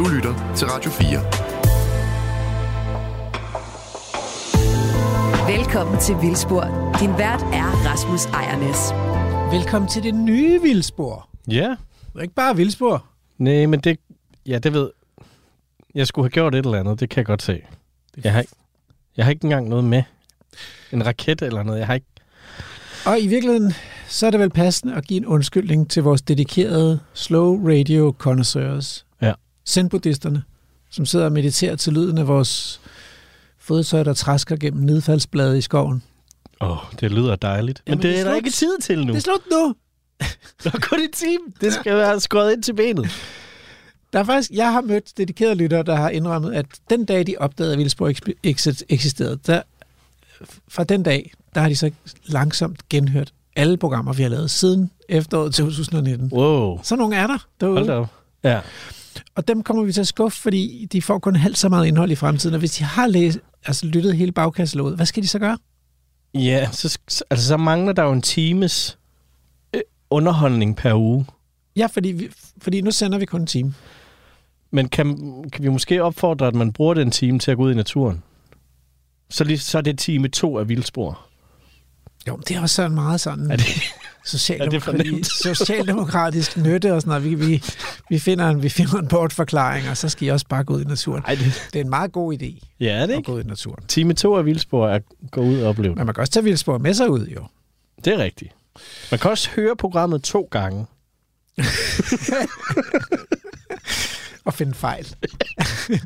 Du lytter til Radio 4. Velkommen til Vildspor. Din vært er Rasmus Ejernes. Velkommen til det nye Vildspor. Ja. Det er ikke bare Vildspor. Nej, men det... Ja, det ved... Jeg skulle have gjort et eller andet, det kan jeg godt se. Jeg har, ikke- jeg har ikke engang noget med. En raket eller noget. Jeg har ikke... Og i virkeligheden, så er det vel passende at give en undskyldning til vores dedikerede slow radio connoisseurs. Ja. Zen-buddhisterne, som sidder og mediterer til lyden af vores fodtøj, der træsker gennem nedfaldsblade i skoven. Åh, oh, det lyder dejligt. Men Jamen, det det er er der ikke tid til nu. Det er slut nu! Det er kun et time. Det skal være skåret ind til benet. Der er faktisk, jeg har mødt dedikerede lyttere, der har indrømmet, at den dag, de opdagede, at exist- eksisterede, der, fra den dag, der har de så langsomt genhørt alle programmer, vi har lavet siden efteråret 2019. Wow. Så nogle er der derude. Hold da op. Ja. Og dem kommer vi til at skuffe, fordi de får kun halvt så meget indhold i fremtiden. Og hvis de har læst, altså lyttet hele bagkataloget, hvad skal de så gøre? Ja, så, så- altså, så mangler der jo en times øh, underholdning per uge. Ja, fordi, vi, fordi nu sender vi kun en time. Men kan, kan vi måske opfordre, at man bruger den time til at gå ud i naturen? Så, lige, så er det time to af vildspor. Jo, det er også sådan meget sådan Er det, socialdemokrati, nemt? socialdemokratisk nytte og sådan noget. Vi, vi, vi, finder en, vi finder en bortforklaring, og så skal I også bare gå ud i naturen. ej, det, Det er en meget god idé ja, er det at ikke? gå ud i naturen. Time to af vildspor er at gå ud og opleve. Men man kan også tage vildspor med sig ud, jo. Det er rigtigt. Man kan også høre programmet to gange. Og finde fejl. det,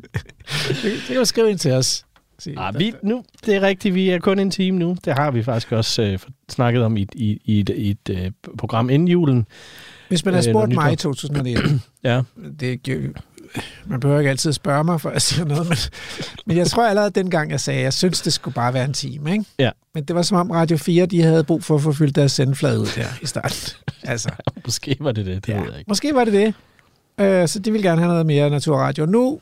det kan du skrive ind til os. Sige, Ah, vi, nu, det er rigtigt, vi er kun en time nu. Det har vi faktisk også øh, snakket om i, i, i et, i et øh, program inden julen. Hvis man har øh, spurgt noget mig i nyt 2019, Ja, det er man behøver ikke altid spørge mig, for at sige noget, men, men jeg tror allerede dengang, jeg sagde, at jeg synes, det skulle bare være en time. Ikke? Ja. Men det var som om Radio 4, de havde brug for at få fyldt deres sendeflade ud der i starten. altså, måske var det det, det ja. ved jeg ikke. Måske var det det. Øh, så de vil gerne have noget mere naturradio. Nu,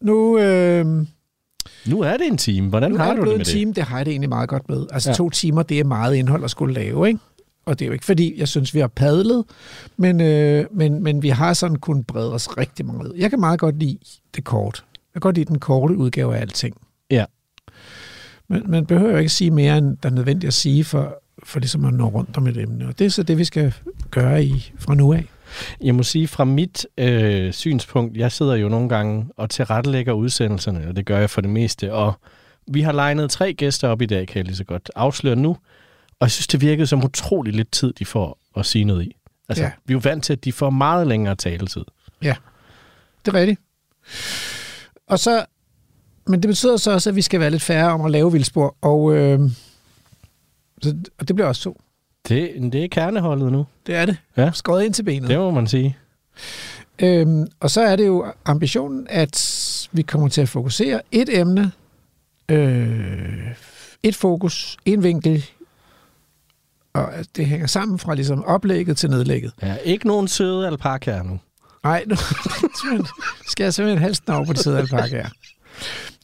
nu, øh, nu Nu er det en time. Hvordan er har det du det med en time, det har jeg det egentlig meget godt med. Altså Ja. to timer, det er meget indhold at skulle lave, ikke? Og det er jo ikke fordi, jeg synes, vi har padlet, men, øh, men, men vi har sådan kunnet brede os rigtig meget. Jeg kan meget godt lide det kort. Jeg kan godt lide den korte udgave af alting. Ja. Men man behøver jo ikke sige mere, end der er nødvendigt at sige, for, for ligesom at nå rundt om et emne. Og det er så det, vi skal gøre i, fra nu af. Jeg må sige, fra mit øh, synspunkt, jeg sidder jo nogle gange og tilrettelægger udsendelserne, og det gør jeg for det meste. Og vi har legnet tre gæster op i dag, kan jeg lige så godt afsløre nu. Og jeg synes, det virkede som utrolig lidt tid, de får at sige noget i. Altså, ja. Ja. vi er jo vant til, at de får meget længere taletid. Det er rigtigt. Og så, men det betyder så også, at vi skal være lidt færre om at lave vildspor, og, øh, så, og det bliver også to. Det, det er kerneholdet nu. Det er det. Ja. Skåret ind til benet. Det må man sige. Øhm, og så er det jo ambitionen, at vi kommer til at fokusere et emne, øh, et fokus, en vinkel, og at det hænger sammen fra ligesom oplægget til nedlægget. Ja, ikke nogen søde alpakaer nu. Nej, nu skal jeg simpelthen halsen over på det sæde alpakke her.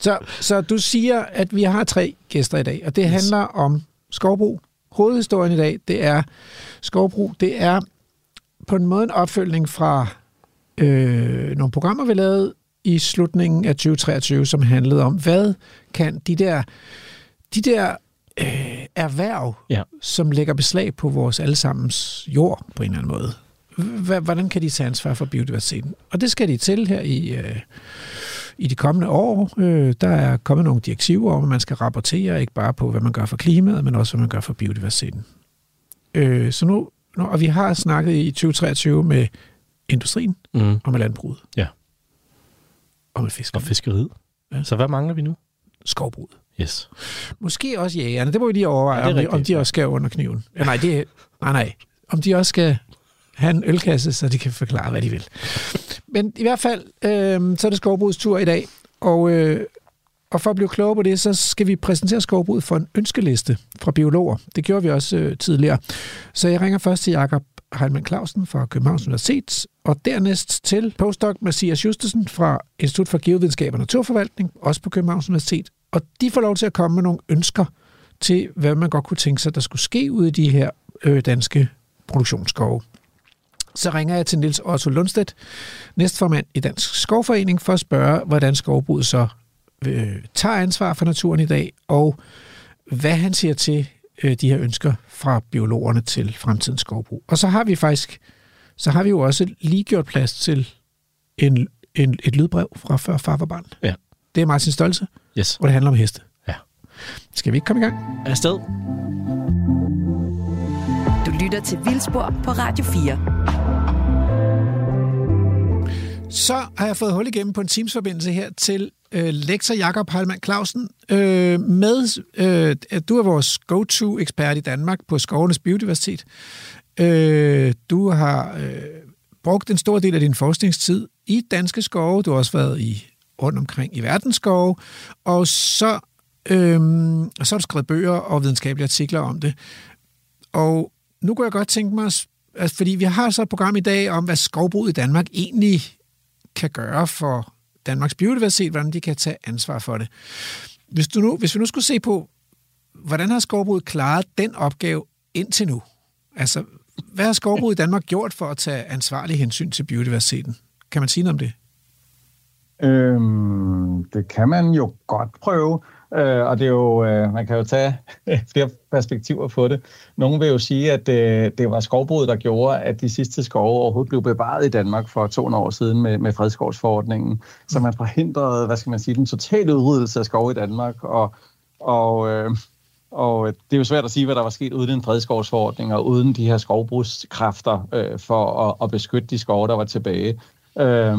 Så, så du siger, at vi har tre gæster i dag, og det yes. handler om skovbrug. Hovedhistorien i dag, det er skovbrug. Det er på en måde en opfølgning fra øh, nogle programmer, vi lavede i slutningen af 2023, som handlede om, hvad kan de der, de der øh, erhverv, Ja. som lægger beslag på vores allesammens jord på en eller anden måde, hvordan kan de tage ansvar for biodiversiteten? Og det skal de til her i, øh, i de kommende år. Øh, der er kommet nogle direktiver om, at man skal rapportere ikke bare på, hvad man gør for klimaet, men også, hvad man gør for biodiversiteten. Øh, så nu, nu, og vi har snakket i 2023 med industrien Mm. og med landbruget. Ja. Og med fiskerne. Og fiskeriet. Ja. Så hvad mangler vi nu? Skovbruget. Yes. Måske også jægerne. Det må vi lige overveje, Ja, om, de, om de også skal under kniven. Ja, nej, det, nej, nej. Om de også skal have en ølkasse, så de kan forklare, hvad de vil. Men i hvert fald, øh, så er det skovbrugets tur i dag. Og, øh, og for at blive klogere på det, så skal vi præsentere skovbruget for en ønskeliste fra biologer. Det gjorde vi også øh, tidligere. Så jeg ringer først til Jakob Heilmann Clausen fra Københavns Universitet, og dernæst til postdoc Mathias Justesen fra Institut for Geovidenskab og Naturforvaltning, også på Københavns Universitet. Og de får lov til at komme med nogle ønsker til, hvad man godt kunne tænke sig, der skulle ske ude i de her øh, danske produktionsskove så ringer jeg til Nils Otto Lundstedt, næstformand i Dansk Skovforening, for at spørge, hvordan skovbruget så øh, tager ansvar for naturen i dag, og hvad han siger til øh, de her ønsker fra biologerne til fremtidens skovbrug. Og så har vi faktisk, så har vi jo også lige gjort plads til en, en, et lydbrev fra før far var barn. Ja. Det er Martin Stolze, Yes. og det handler om heste. Ja. Skal vi ikke komme i gang? Afsted. Lytter til Vildspor på Radio 4. Så har jeg fået hul igennem på en Teams-forbindelse her til øh, lektor Jakob Heilmann Clausen. Øh, med, øh, du er vores go-to-ekspert i Danmark på skovenes biodiversitet. Øh, du har øh, brugt en stor del af din forskningstid i danske skove. Du har også været i rundt omkring i verdensskove. Og så, øh, så har du skrevet bøger og videnskabelige artikler om det. Og nu kunne jeg godt tænke mig, at altså, fordi vi har så et program i dag om, hvad skovbruget i Danmark egentlig kan gøre for Danmarks biodiversitet, hvordan de kan tage ansvar for det. Hvis, du nu, hvis vi nu skulle se på, hvordan har skovbruget klaret den opgave indtil nu? Altså, hvad har skovbruget i Danmark gjort for at tage ansvarlig hensyn til biodiversiteten? Kan man sige noget om det? Øhm, det kan man jo godt prøve, øh, og det er jo, øh, man kan jo tage flere perspektiver på det. Nogle vil jo sige, at øh, det var skovbruget, der gjorde, at de sidste skove overhovedet blev bevaret i Danmark for 200 år siden med, med fredskovsforordningen, så man forhindrede, hvad skal man sige, den totale udryddelse af skove i Danmark, og, og øh, og det er jo svært at sige, hvad der var sket uden en fredskovsforordning og uden de her skovbrugskræfter øh, for at, at beskytte de skove, der var tilbage. Øh,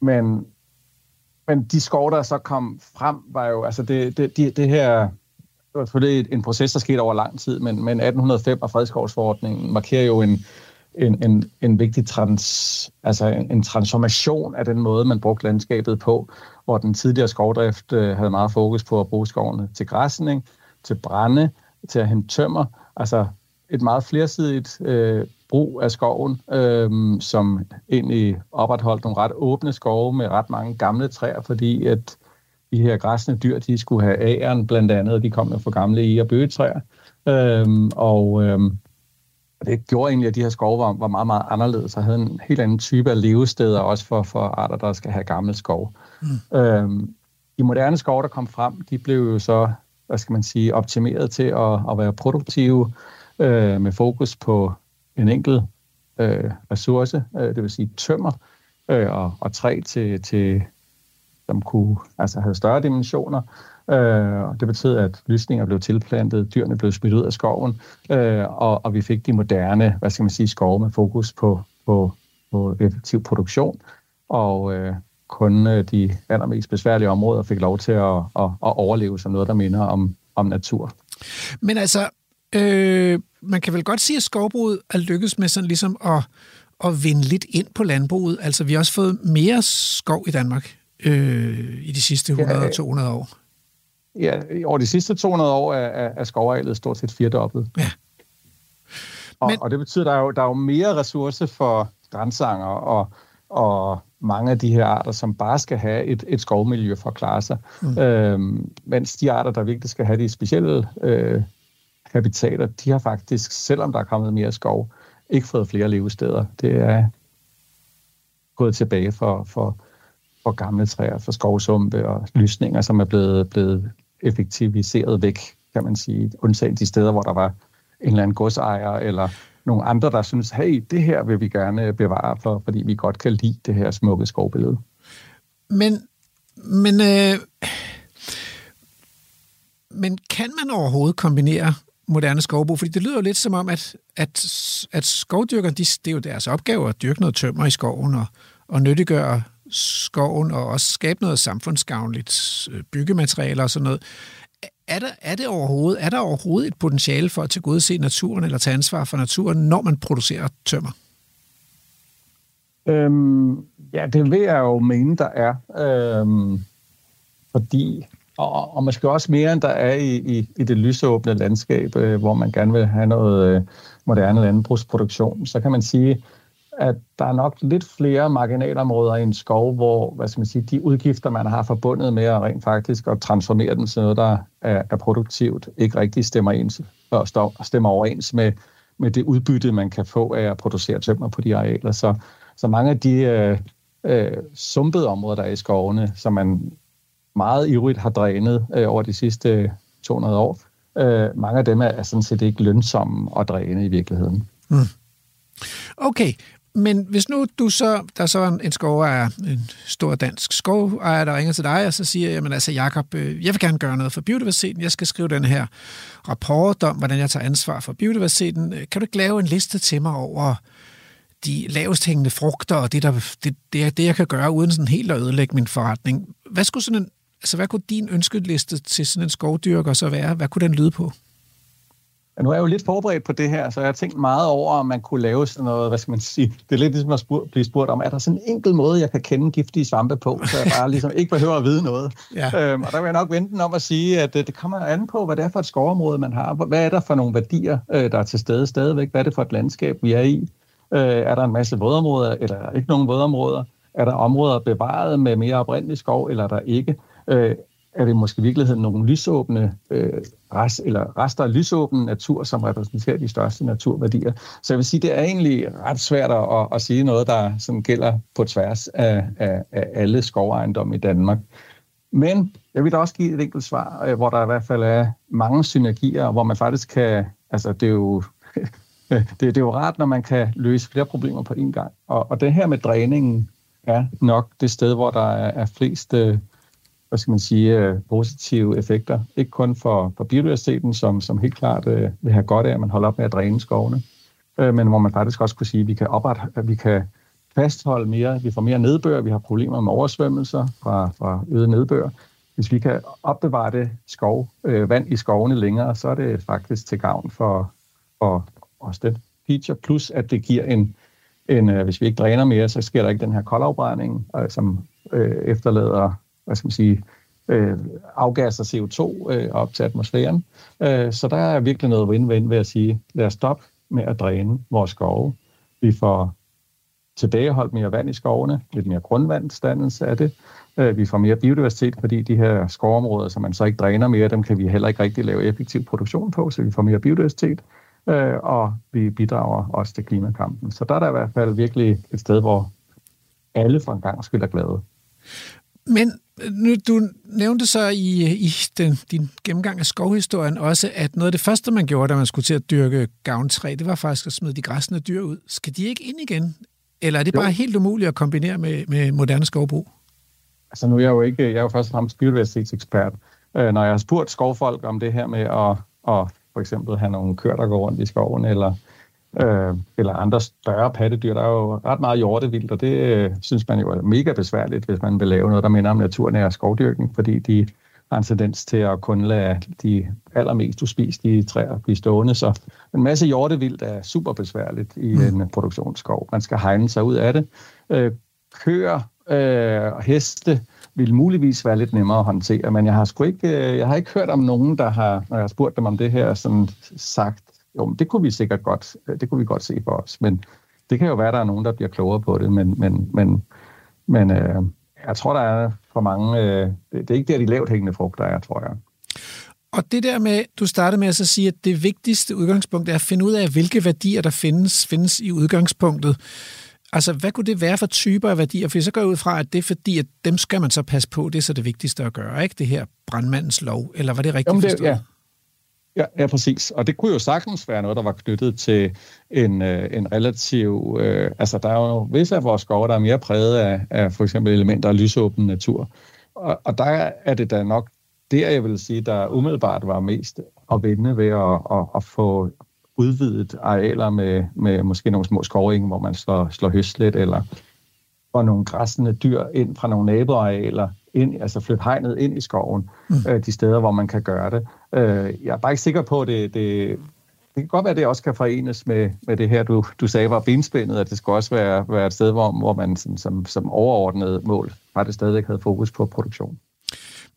men, men de skove, der så kom frem, var jo, altså det, det, det, det her, det var selvfølgelig en proces, der skete over lang tid, men, men 1805 og fredskovsforordningen markerer jo en, en, en, en vigtig trans, altså en, en transformation af den måde, man brugte landskabet på, hvor den tidligere skovdrift øh, havde meget fokus på at bruge skovene til græsning, til brænde, til at hente tømmer, altså et meget flersidigt øh, brug af skoven, øh, som egentlig opretholdt nogle ret åbne skove med ret mange gamle træer, fordi at de her græsne dyr, de skulle have æren blandt andet, og de kom jo fra gamle i- og bøgetræer. Øh, og øh, det gjorde egentlig, at de her skove var, var meget, meget anderledes, og havde en helt anden type af levesteder, også for, for arter, der skal have gammel skov. Mm. Øh, de moderne skove, der kom frem, de blev jo så, hvad skal man sige, optimeret til at, at være produktive, øh, med fokus på en enkelt øh, ressource, øh, det vil sige tømmer øh, og, og træ til, til som kunne altså have større dimensioner. Øh, og det betød, at lysninger blev tilplantet, dyrene blev smidt ud af skoven, øh, og, og vi fik de moderne, hvad skal man sige, skove med fokus på, på, på effektiv produktion. Og øh, kun øh, de allermest besværlige områder fik lov til at, at, at overleve som noget, der minder om, om natur. Men altså, øh, man kan vel godt sige, at skovbruget er lykkedes med sådan ligesom at, at vinde lidt ind på landbruget. Altså, vi har også fået mere skov i Danmark øh, i de sidste 100-200 år. Ja, over de sidste 200 år er, er, er skovarealet stort set firedoblet. Ja. Og, Men- og det betyder, at der er jo, der er jo mere ressource for grænsanger og, og mange af de her arter, som bare skal have et, et skovmiljø for at klare sig. Mm. Øhm, mens de arter, der virkelig skal have de specielle øh, habitater, de har faktisk, selvom der er kommet mere skov, ikke fået flere levesteder. Det er gået tilbage for, for, for gamle træer, for skovsumpe og lysninger, som er blevet, blevet effektiviseret væk, kan man sige. Undtagen de steder, hvor der var en eller anden godsejer eller nogle andre, der synes, hey, det her vil vi gerne bevare, for, fordi vi godt kan lide det her smukke skovbillede. Men, men, øh, men kan man overhovedet kombinere moderne skovbrug? Fordi det lyder jo lidt som om, at, at, at skovdyrkerne, de, det er jo deres opgave at dyrke noget tømmer i skoven og, og nyttiggøre skoven og også skabe noget samfundsgavnligt øh, byggematerialer og sådan noget. Er der, er, det overhovedet, er der overhovedet et potentiale for at tilgodese naturen eller tage ansvar for naturen, når man producerer tømmer? Øhm, ja, det vil jeg jo mene, der er. Øhm, fordi, og, og måske også mere, end der er i, i, i det lysåbne landskab, øh, hvor man gerne vil have noget øh, moderne landbrugsproduktion, så kan man sige, at der er nok lidt flere marginalområder i en skov, hvor hvad skal man sige, de udgifter, man har forbundet med at rent faktisk at transformere den til noget, der er, er produktivt, ikke rigtig stemmer, ens, og står- stemmer overens med, med det udbytte, man kan få af at producere tømmer på de arealer. Så, så mange af de øh, øh, sumpede områder, der er i skovene, som man meget ivrigt har drænet øh, over de sidste øh, 200 år, øh, mange af dem er, er sådan set ikke lønsomme at dræne i virkeligheden. Mm. Okay, men hvis nu du så, der er så en, en skovejer, en stor dansk skovejer, der ringer til dig, og så siger, jamen altså Jakob, øh, jeg vil gerne gøre noget for biodiversiteten, jeg skal skrive den her rapport om, hvordan jeg tager ansvar for biodiversiteten. Kan du ikke lave en liste til mig over de lavest hængende frugter, og det, der, det, det det, jeg kan gøre, uden sådan helt at ødelægge min forretning. Hvad skulle sådan en, altså hvad kunne din ønskeliste til sådan en skovdyrker så være? Hvad kunne den lyde på? Ja, nu er jeg jo lidt forberedt på det her, så jeg har tænkt meget over, om man kunne lave sådan noget, hvad skal man sige, det er lidt ligesom at spurg, blive spurgt om, er der sådan en enkel måde, jeg kan kende giftige svampe på, så jeg bare ligesom ikke behøver at vide noget. Ja. Øhm, og der vil jeg nok vente om at sige, at det, det kommer an på, hvad det er for et skovområde, man har. Hvad er der for nogle værdier, øh, der er til stede stadigvæk? Hvad er det for et landskab, vi er i? Øh, er der en masse vådområder, eller ikke nogen vådområder? Er der områder bevaret med mere oprindelig skov, eller er der ikke? Øh, er det måske i virkeligheden nogle lysåbne øh, rest, eller rester af lysåben natur, som repræsenterer de største naturværdier. Så jeg vil sige, det er egentlig ret svært at, at sige noget, der som gælder på tværs af, af, af alle skovejendomme i Danmark. Men jeg vil da også give et enkelt svar, øh, hvor der i hvert fald er mange synergier, hvor man faktisk kan, altså det er jo, det, det er jo rart, når man kan løse flere problemer på én gang. Og, og det her med dræningen er nok det sted, hvor der er, er flest øh, hvad skal man sige, øh, positive effekter. Ikke kun for, for biodiversiteten, som, som helt klart øh, vil have godt af, at man holder op med at dræne skovene, øh, men hvor man faktisk også kunne sige, at vi kan, opret, at vi kan fastholde mere, vi får mere nedbør, vi har problemer med oversvømmelser fra, fra øget nedbør. Hvis vi kan opbevare det skov, øh, vand i skovene længere, så er det faktisk til gavn for, for os den feature, plus at det giver en, en øh, hvis vi ikke dræner mere, så sker der ikke den her koldafbrænding, øh, som øh, efterlader hvad skal man sige, øh, afgasser CO2 øh, op til atmosfæren. Øh, så der er virkelig noget win-win ved at sige, lad os stoppe med at dræne vores skove. Vi får tilbageholdt mere vand i skovene, lidt mere grundvandsdannelse af det. Øh, vi får mere biodiversitet, fordi de her skovområder, som man så ikke dræner mere, dem kan vi heller ikke rigtig lave effektiv produktion på, så vi får mere biodiversitet, øh, og vi bidrager også til klimakampen. Så der er der i hvert fald virkelig et sted, hvor alle for en gang skyld er glade. Men nu, du nævnte så i, i den, din gennemgang af skovhistorien også, at noget af det første, man gjorde, da man skulle til at dyrke gavntræ, det var faktisk at smide de græsne dyr ud. Skal de ikke ind igen? Eller er det jo. bare helt umuligt at kombinere med, med moderne skovbrug? Altså nu er jeg jo ikke, jeg er jo først og fremmest biodiversitetsekspert. Øh, når jeg har spurgt skovfolk om det her med at, at for eksempel have nogle køer, der går rundt i skoven, eller øh, eller andre større pattedyr. Der er jo ret meget hjortevildt, og det øh, synes man jo er mega besværligt, hvis man vil lave noget, der minder om naturnær skovdyrkning, fordi de har en tendens til at kun lade de allermest uspiselige træer blive stående. Så en masse hjortevildt er super besværligt i mm. en produktionsskov. Man skal hegne sig ud af det. Øh, køer øh, og heste vil muligvis være lidt nemmere at håndtere, men jeg har sgu ikke, øh, jeg har ikke hørt om nogen, der har, når jeg har spurgt dem om det her, sådan sagt, jo, det kunne vi sikkert godt, øh, det kunne vi godt se for os, men det kan jo være, at der er nogen, der bliver klogere på det, men, men, men, men øh, jeg tror, der er for mange, øh, det, det er ikke der, de lavt hængende frugter er, tror jeg. Og det der med, du startede med at så sige, at det vigtigste udgangspunkt er at finde ud af, hvilke værdier, der findes, findes i udgangspunktet. Altså, hvad kunne det være for typer af værdier? For så går jeg ud fra, at det er fordi, at dem skal man så passe på. Det er så det vigtigste at gøre, ikke? Det her brandmandens lov. Eller var det rigtigt Jamen det, forstået? Ja, Ja, ja, præcis. Og det kunne jo sagtens være noget, der var knyttet til en, øh, en relativ... Øh, altså, der er jo visse af vores skove, der er mere præget af, af for eksempel elementer af lysåben natur. Og, og der er det da nok der, jeg vil sige, der umiddelbart var mest at vinde ved at, at, at få udvidet arealer med, med måske nogle små skovringe, hvor man slår, slår høstlet, eller får nogle græssende dyr ind fra nogle naboarealer, ind, altså flytte hegnet ind i skoven, mm. øh, de steder, hvor man kan gøre det. Øh, jeg er bare ikke sikker på, at det, det, det kan godt være, at det også kan forenes med, med det her, du, du sagde var benspændet, at det skal også være, være et sted, hvor, hvor man som, som, som overordnet mål det stadigvæk havde fokus på produktion.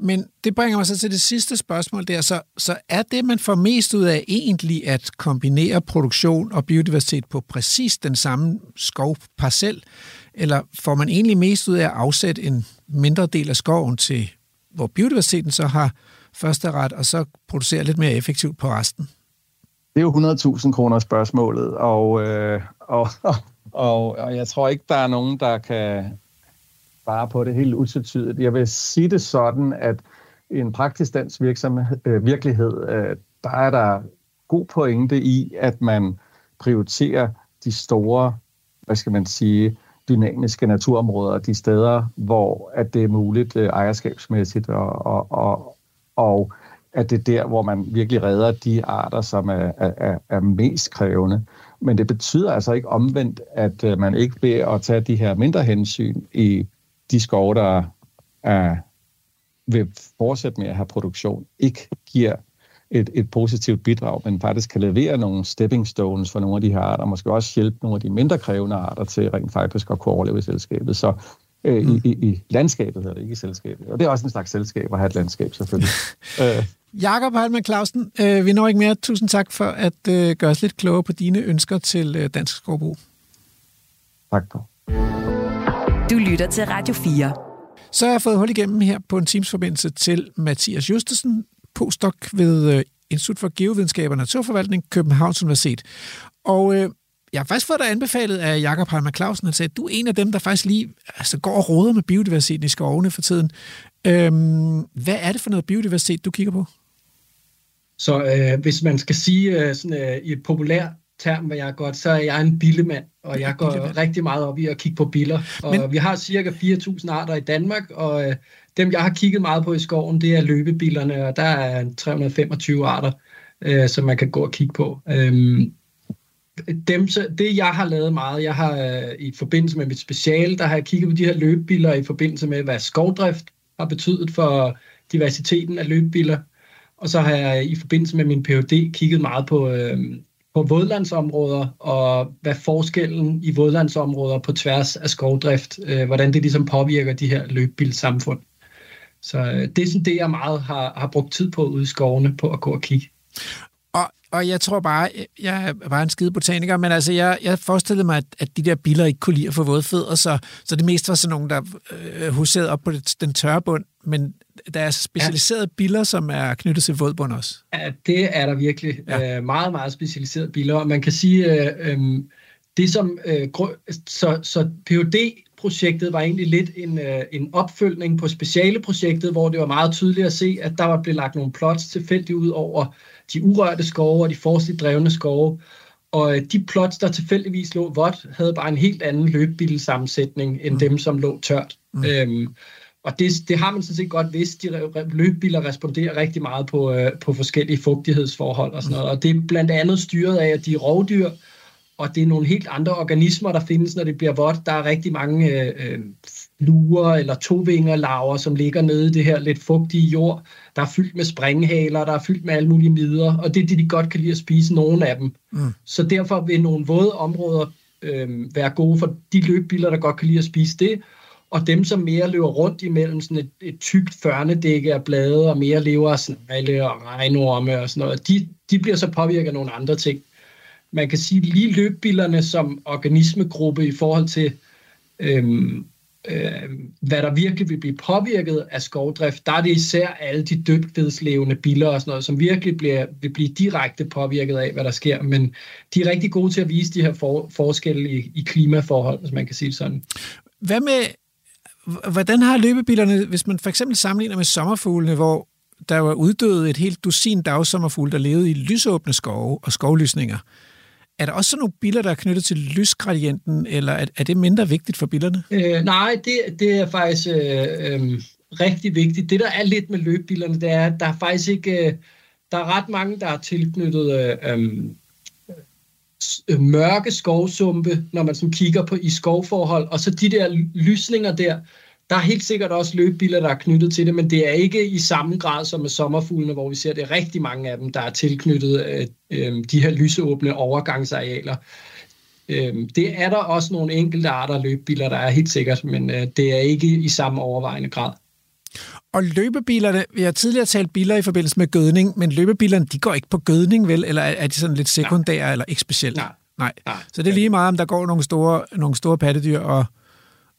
Men det bringer mig så til det sidste spørgsmål der. Så, så er det, man får mest ud af egentlig at kombinere produktion og biodiversitet på præcis den samme skovparcel? Eller får man egentlig mest ud af at afsætte en mindre del af skoven til, hvor biodiversiteten så har første ret, og så producere lidt mere effektivt på resten? det er jo 100.000 kroner spørgsmålet, og, øh, og, og, og jeg tror ikke, der er nogen, der kan svare på det helt utvetydigt. Jeg vil sige det sådan, at i en praktisk dansk virksomhed, øh, virkelighed, øh, der er der god pointe i, at man prioriterer de store, hvad skal man sige, dynamiske naturområder, de steder, hvor at det er muligt øh, ejerskabsmæssigt, og, og, og, og at det er der, hvor man virkelig redder de arter, som er, er, er mest krævende. Men det betyder altså ikke omvendt, at øh, man ikke ved at tage de her mindre hensyn i de skove, der er, vil fortsætte med at have produktion, ikke giver et, et positivt bidrag, men faktisk kan levere nogle stepping stones for nogle af de her arter, og måske også hjælpe nogle af de mindre krævende arter til rent faktisk at kunne overleve i selskabet. Så øh, mm. i, i, i landskabet hedder det, ikke i selskabet. Og det er også en slags selskab at have et landskab, selvfølgelig. øh. Jakob Halman Clausen, øh, vi når ikke mere. Tusind tak for at øh, gøre os lidt klogere på dine ønsker til øh, Dansk Skovbrug. Tak. Du lytter til Radio 4. Så har jeg fået hul igennem her på en Teams-forbindelse til Mathias Justesen, postdoc ved øh, Institut for Geovidenskab og Naturforvaltning, Københavns Universitet. Og øh, jeg har faktisk fået dig anbefalet af Jakob Heimer Clausen, han sagde, at du er en af dem, der faktisk lige altså, går og råder med biodiversiteten i skovene for tiden. Øhm, hvad er det for noget biodiversitet, du kigger på? Så øh, hvis man skal sige øh, sådan, øh, i et populært term, hvad jeg godt, så er jeg en billemand, og jeg går billemand. rigtig meget op i at kigge på biller. Og Men... vi har cirka 4.000 arter i Danmark, og øh, dem, jeg har kigget meget på i skoven, det er løbebillerne, og der er 325 arter, øh, som man kan gå og kigge på. Øhm, dem, det jeg har lavet meget, jeg har øh, i forbindelse med mit speciale, der har jeg kigget på de her løbebiller i forbindelse med, hvad skovdrift har betydet for diversiteten af løbebiller. Og så har jeg i forbindelse med min Ph.D. kigget meget på, øh, på vådlandsområder, og hvad forskellen i vådlandsområder på tværs af skovdrift, øh, hvordan det ligesom påvirker de her løbebilsamfund. Så øh, det er sådan det, jeg meget har, har brugt tid på ude i skovene, på at gå og kigge. Og, og jeg tror bare, jeg er bare en skide botaniker, men altså, jeg, jeg forestillede mig, at, at de der biler ikke kunne lide at få våde fødder, så, så det mest var sådan nogen, der øh, huserede op på det, den tørre bund, men der er specialiserede ja. biler, som er knyttet til vådbund også. Ja, det er der virkelig. Ja. Øh, meget, meget specialiserede biler, og man kan sige, øh, øh, det som, øh, så, så PhD projektet var egentlig lidt en, øh, en opfølgning på specialeprojektet, hvor det var meget tydeligt at se, at der var blevet lagt nogle plots tilfældigt ud over de urørte skove og de forstigt drevne skove. Og øh, de plots, der tilfældigvis lå vådt, havde bare en helt anden løbbilsammensætning end mm. dem, som lå tørt. Mm. Øhm, og det, det har man sådan set godt vidst. De løbbiler responderer rigtig meget på, øh, på forskellige fugtighedsforhold og sådan noget. Og det er blandt andet styret af, at de er rovdyr, og det er nogle helt andre organismer, der findes, når det bliver vådt. Der er rigtig mange øh, fluer eller tovingerlaver, som ligger nede i det her lidt fugtige jord. Der er fyldt med springhaler, der er fyldt med alle mulige midler, og det er det, de godt kan lide at spise, nogle af dem. Mm. Så derfor vil nogle våde områder øh, være gode for de løbbiler, der godt kan lide at spise det, og dem, som mere løber rundt imellem sådan et, et tykt førnedække af blade, og mere lever af snegle og regnorme og sådan noget, de, de bliver så påvirket af nogle andre ting man kan sige lige løbbillerne som organismegruppe i forhold til, øhm, øh, hvad der virkelig vil blive påvirket af skovdrift, der er det især alle de dybvedslevende biller og sådan noget, som virkelig bliver, vil blive direkte påvirket af, hvad der sker. Men de er rigtig gode til at vise de her for, forskelle i, i klimaforhold, hvis man kan sige det sådan. Hvad med, hvordan har løbebillerne, hvis man for eksempel sammenligner med sommerfuglene, hvor der var uddødet et helt dusin dagsommerfugle, der levede i lysåbne skove og skovlysninger. Er der også sådan nogle biller, der er knyttet til lysgradienten, eller er, er det mindre vigtigt for billerne? Øh, nej, det, det er faktisk øh, øh, rigtig vigtigt. Det, der er lidt med løbebillerne, det er, at der er faktisk ikke... Øh, der er ret mange, der er tilknyttet øh, øh, Øh, mørke skovsumpe, når man sådan kigger på i skovforhold, og så de der lysninger der, der er helt sikkert også løbbiler, der er knyttet til det, men det er ikke i samme grad som med sommerfuglene, hvor vi ser, det er rigtig mange af dem, der er tilknyttet øh, øh de her lysåbne overgangsarealer. Øh, det er der også nogle enkelte arter af løbbiler, der er helt sikkert, men øh, det er ikke i samme overvejende grad. Og løbebilerne, vi har tidligere talt biler i forbindelse med gødning, men løbebilerne, de går ikke på gødning, vel? Eller er de sådan lidt sekundære Nej. eller ikke specielt? Nej. Nej. Nej. Så det er lige meget, om der går nogle store, nogle store pattedyr og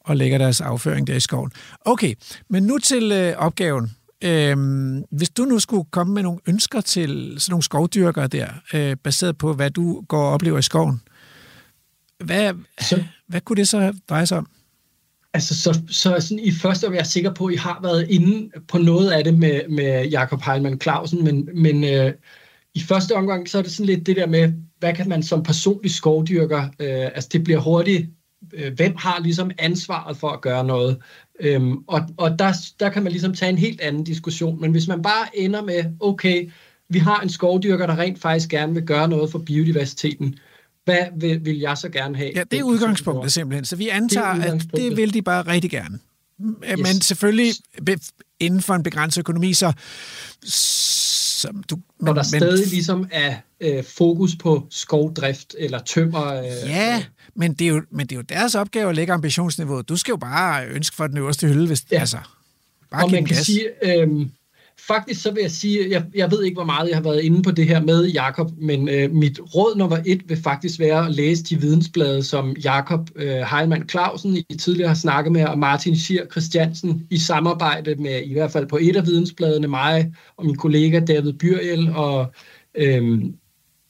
og lægger deres afføring der i skoven. Okay, men nu til øh, opgaven. Øhm, hvis du nu skulle komme med nogle ønsker til sådan nogle skovdyrkere der, øh, baseret på, hvad du går og oplever i skoven, hvad, så, hvad kunne det så dreje sig om? Altså, så, så sådan i første år er jeg sikker på, at I har været inde på noget af det med, med Jakob Heilmann Clausen, men, men øh, i første omgang, så er det sådan lidt det der med, hvad kan man som personlig skovdyrker, øh, altså det bliver hurtigt, øh, hvem har ligesom ansvaret for at gøre noget? Øhm, og og der, der kan man ligesom tage en helt anden diskussion, men hvis man bare ender med, okay, vi har en skovdyrker, der rent faktisk gerne vil gøre noget for biodiversiteten, hvad vil, vil jeg så gerne have? Ja, det er udgangspunktet simpelthen. Så vi antager, det at det vil de bare rigtig gerne. Yes. Men selvfølgelig inden for en begrænset økonomi, så... Som du, men, og der men, stadig ligesom er øh, fokus på skovdrift eller tømmer... Øh, ja, øh, men det, er jo, men det er jo deres opgave at lægge ambitionsniveauet. Du skal jo bare ønske for den øverste hylde, hvis... Ja. Altså, bare og man kan gas. sige... Øh, faktisk så vil jeg sige, jeg, jeg ved ikke, hvor meget jeg har været inde på det her med Jakob, men øh, mit råd nummer et vil faktisk være at læse de vidensblade, som Jakob øh, Heilmann Clausen i tidligere har snakket med, og Martin Schier Christiansen i samarbejde med, i hvert fald på et af vidensbladene, mig og min kollega David Byriel og øh,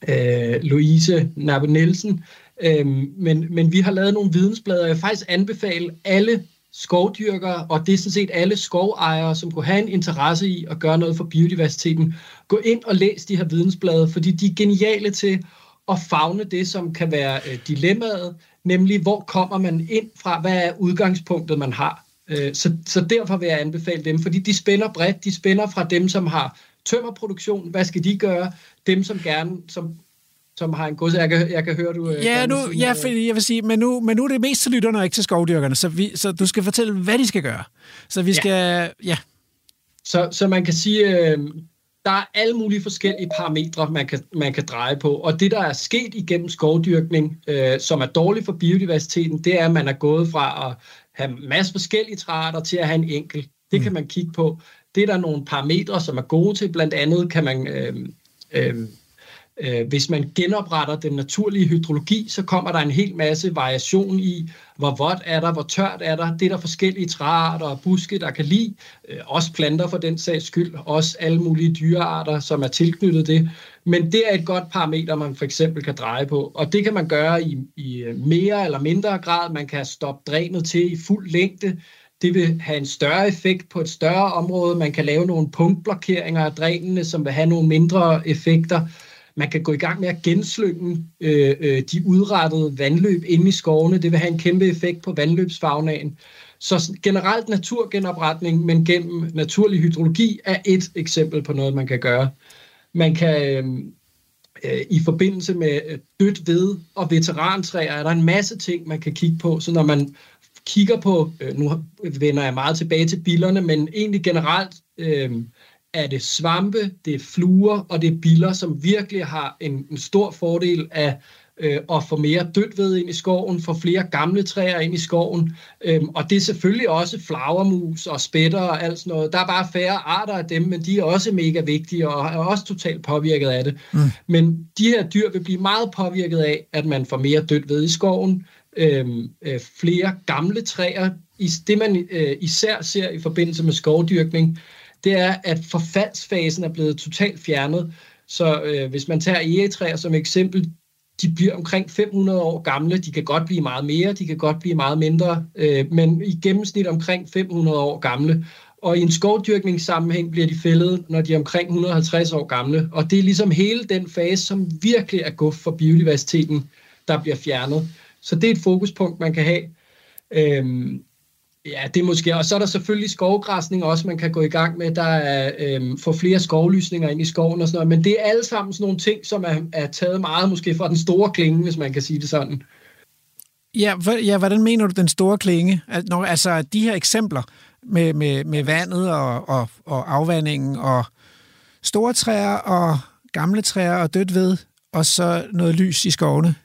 øh, Louise Nabo Nielsen. Øh, men, men vi har lavet nogle vidensblade, og jeg vil faktisk anbefale alle skovdyrkere, og det er sådan set alle skovejere, som kunne have en interesse i at gøre noget for biodiversiteten. Gå ind og læs de her vidensblade, fordi de er geniale til at fagne det, som kan være øh, dilemmaet, nemlig hvor kommer man ind fra, hvad er udgangspunktet, man har. Øh, så, så derfor vil jeg anbefale dem, fordi de spænder bredt. De spænder fra dem, som har tømmerproduktion, hvad skal de gøre? Dem, som gerne, som som har en gods. Jeg kan, jeg kan høre, du... Øh, ja, nu, ja fordi jeg vil sige, men nu, men nu er det mest til lytterne og ikke til skovdyrkerne, så, vi, så du skal fortælle, hvad de skal gøre. Så vi skal... Ja. Så, så man kan sige, øh, der er alle mulige forskellige parametre, man kan, man kan dreje på. Og det, der er sket igennem skovdyrkning, øh, som er dårligt for biodiversiteten, det er, at man er gået fra at have masse forskellige træer til at have en enkelt. Det mm. kan man kigge på. Det er der nogle parametre, som er gode til. Blandt andet kan man... Øh, Øh, Øh, hvis man genopretter den naturlige hydrologi, så kommer der en hel masse variation i, hvor vådt er der, hvor tørt er der. Det er der forskellige træarter og buske, der kan lide. Øh, også planter for den sags skyld. Også alle mulige dyrearter, som er tilknyttet det. Men det er et godt parameter, man for eksempel kan dreje på. Og det kan man gøre i, i øh, mere eller mindre grad. Man kan stoppe drænet til i fuld længde. Det vil have en større effekt på et større område. Man kan lave nogle punktblokeringer af drænene, som vil have nogle mindre effekter. Man kan gå i gang med at genslynge øh, øh, de udrettede vandløb inde i skovene. Det vil have en kæmpe effekt på vandløbsfagnaen. Så generelt naturgenopretning, men gennem naturlig hydrologi, er et eksempel på noget, man kan gøre. Man kan øh, øh i forbindelse med øh, dødt ved og veterantræer, er der en masse ting, man kan kigge på. Så når man kigger på, øh, nu vender jeg meget tilbage til billerne, men egentlig generelt øh, er det svampe, det er fluer og det er biller, som virkelig har en, en stor fordel af øh, at få mere dødt ved ind i skoven, få flere gamle træer ind i skoven, øhm, og det er selvfølgelig også flagermus og spætter og alt sådan noget. Der er bare færre arter af dem, men de er også mega vigtige og er også totalt påvirket af det. Mm. Men de her dyr vil blive meget påvirket af, at man får mere dødt ved i skoven, øhm, øh, flere gamle træer. Det man øh, især ser i forbindelse med skovdyrkning, det er, at forfaldsfasen er blevet totalt fjernet. Så øh, hvis man tager egetræer som eksempel, de bliver omkring 500 år gamle. De kan godt blive meget mere, de kan godt blive meget mindre, øh, men i gennemsnit omkring 500 år gamle. Og i en skovdyrkningssammenhæng bliver de fældet, når de er omkring 150 år gamle. Og det er ligesom hele den fase, som virkelig er guf for biodiversiteten, der bliver fjernet. Så det er et fokuspunkt, man kan have. Øhm, Ja, det er måske. Og så er der selvfølgelig skovgræsning også, man kan gå i gang med. Der er øhm, få flere skovlysninger ind i skoven og sådan noget. Men det er alle sammen sådan nogle ting, som er, er taget meget måske fra den store klinge, hvis man kan sige det sådan. Ja, for, ja hvordan mener du den store klinge? Når, altså de her eksempler med, med, med vandet og, og, og afvandingen og store træer og gamle træer og dødt ved, og så noget lys i skovene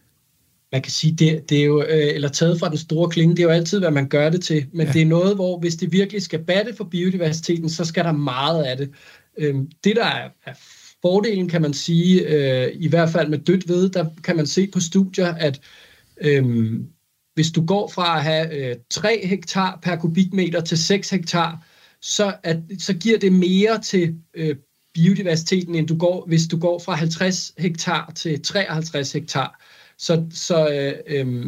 man kan sige, det, det er jo, øh, eller taget fra den store klinge, det er jo altid, hvad man gør det til, men ja. det er noget, hvor hvis det virkelig skal batte for biodiversiteten, så skal der meget af det. Øhm, det, der er, er fordelen, kan man sige, øh, i hvert fald med dødt ved, der kan man se på studier, at øhm, hvis du går fra at have øh, 3 hektar per kubikmeter til 6 hektar, så, at, så giver det mere til øh, biodiversiteten, end du går, hvis du går fra 50 hektar til 53 hektar. Så, så øh, øh,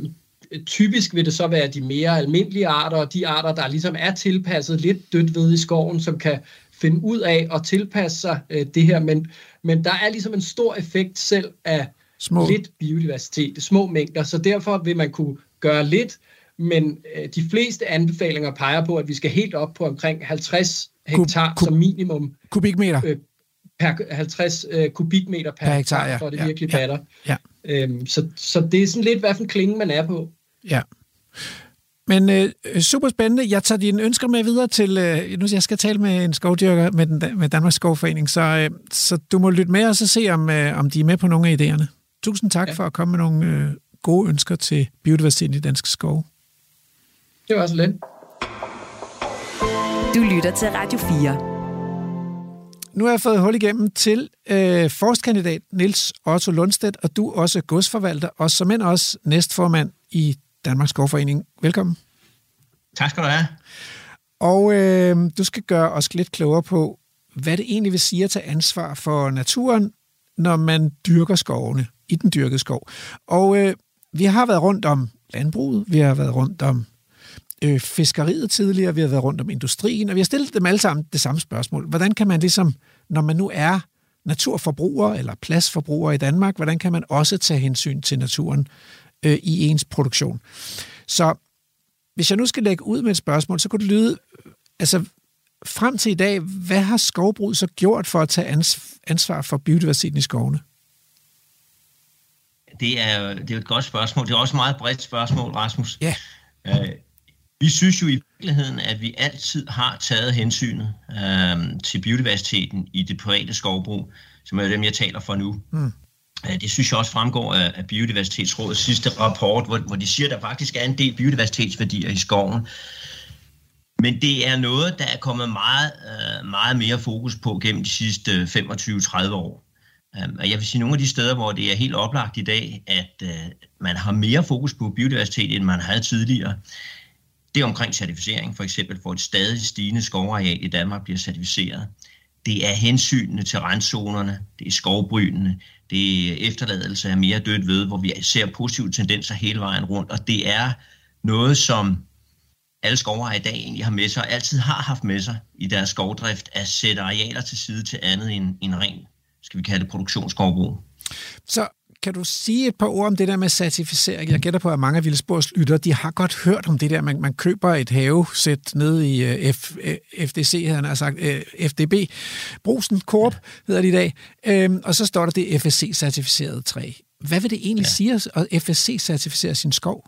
typisk vil det så være de mere almindelige arter, og de arter, der ligesom er tilpasset lidt dødt ved i skoven, som kan finde ud af at tilpasse sig øh, det her. Men, men der er ligesom en stor effekt selv af små. lidt biodiversitet, små mængder, så derfor vil man kunne gøre lidt, men øh, de fleste anbefalinger peger på, at vi skal helt op på omkring 50 hektar kub, som minimum. Kubikmeter? Øh, per 50 øh, kubikmeter per, per hektar, ja. for det ja, virkelig ja, batter. Ja. Øhm, så, så det er sådan lidt, hvad for en klinge man er på. Ja. Men øh, super spændende. Jeg tager dine ønsker med videre til... Øh, nu jeg skal tale med en skovdyrker med, den, med Danmarks Skovforening, så, øh, så du må lytte med og så se, om, øh, om de er med på nogle af idéerne. Tusind tak ja. for at komme med nogle øh, gode ønsker til biodiversiteten i danske skove. Det var så lidt. Du lytter til Radio 4 nu har jeg fået hul igennem til øh, forskkandidat Nils Otto Lundstedt, og du også godsforvalter, og som end også næstformand i Danmarks Skovforening. Velkommen. Tak skal du have. Og øh, du skal gøre os lidt klogere på, hvad det egentlig vil sige at tage ansvar for naturen, når man dyrker skovene i den dyrkede skov. Og øh, vi har været rundt om landbruget, vi har været rundt om øh, fiskeriet tidligere, vi har været rundt om industrien, og vi har stillet dem alle sammen det samme spørgsmål. Hvordan kan man ligesom, når man nu er naturforbruger eller pladsforbruger i Danmark, hvordan kan man også tage hensyn til naturen øh, i ens produktion? Så hvis jeg nu skal lægge ud med et spørgsmål, så kunne det lyde, altså frem til i dag, hvad har skovbrug så gjort for at tage ansvar for biodiversiteten i skovene? Det er, det er et godt spørgsmål. Det er også et meget bredt spørgsmål, Rasmus. Ja. Øh, vi synes jo i virkeligheden, at vi altid har taget hensynet øh, til biodiversiteten i det private skovbrug, som er dem, jeg taler for nu. Mm. Det synes jeg også fremgår af, af Biodiversitetsrådets sidste rapport, hvor, hvor de siger, at der faktisk er en del biodiversitetsværdier i skoven. Men det er noget, der er kommet meget, øh, meget mere fokus på gennem de sidste 25-30 år. Øhm, og jeg vil sige, nogle af de steder, hvor det er helt oplagt i dag, at øh, man har mere fokus på biodiversitet, end man havde tidligere, det er omkring certificering, for eksempel, hvor et stadig stigende skovareal i Danmark bliver certificeret. Det er hensynene til randzonerne, det er skovbrynene, det er efterladelse af mere dødt ved, hvor vi ser positive tendenser hele vejen rundt, og det er noget, som alle skovere i dag egentlig har med sig, og altid har haft med sig i deres skovdrift, at sætte arealer til side til andet end en ren, skal vi kalde det, produktionsskovbrug. Så kan du sige et par ord om det der med certificering? Jeg gætter på, at mange af Vildsborgs lytter, de har godt hørt om det der, man, man køber et havesæt ned i uh, F, uh, FDC, havde han sagt, uh, FDB, Brusen Corp hedder det i dag, uh, og så står der det FSC-certificeret træ. Hvad vil det egentlig ja. sige at FSC-certificere sin skov?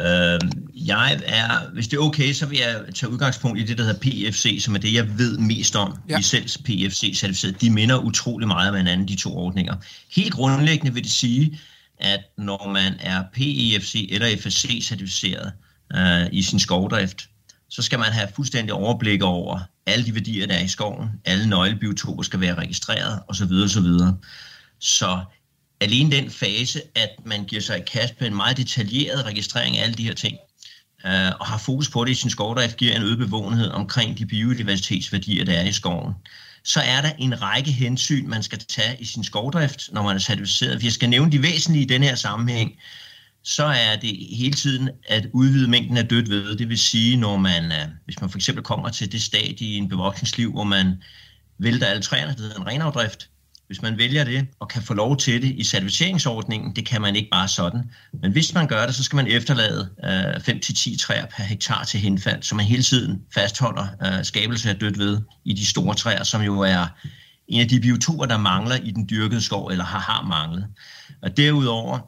Øh, jeg er, hvis det er okay, så vil jeg tage udgangspunkt i det, der hedder PFC, som er det, jeg ved mest om. Ja. Licens PFC-certificeret. De minder utrolig meget om hinanden, de to ordninger. Helt grundlæggende vil det sige, at når man er PEFC eller FSC-certificeret øh, i sin skovdrift, så skal man have fuldstændig overblik over alle de værdier, der er i skoven. Alle nøglebiotoper skal være registreret osv. osv. Så alene den fase, at man giver sig i kast med en meget detaljeret registrering af alle de her ting, øh, og har fokus på det i sin skovdrift, giver en øget bevågenhed omkring de biodiversitetsværdier, der er i skoven. Så er der en række hensyn, man skal tage i sin skovdrift, når man er certificeret. Hvis jeg skal nævne de væsentlige i den her sammenhæng, så er det hele tiden at udvide mængden af dødt ved. Det vil sige, når man, øh, hvis man for eksempel kommer til det stadie i en bevoksningsliv, hvor man vælter alle træerne, det hedder en renafdrift, hvis man vælger det og kan få lov til det i certificeringsordningen, det kan man ikke bare sådan. Men hvis man gør det, så skal man efterlade øh, 5-10 træer per hektar til henfald, så man hele tiden fastholder øh, skabelse af dødt ved i de store træer, som jo er en af de biotoper, der mangler i den dyrkede skov, eller har, har manglet. Og derudover,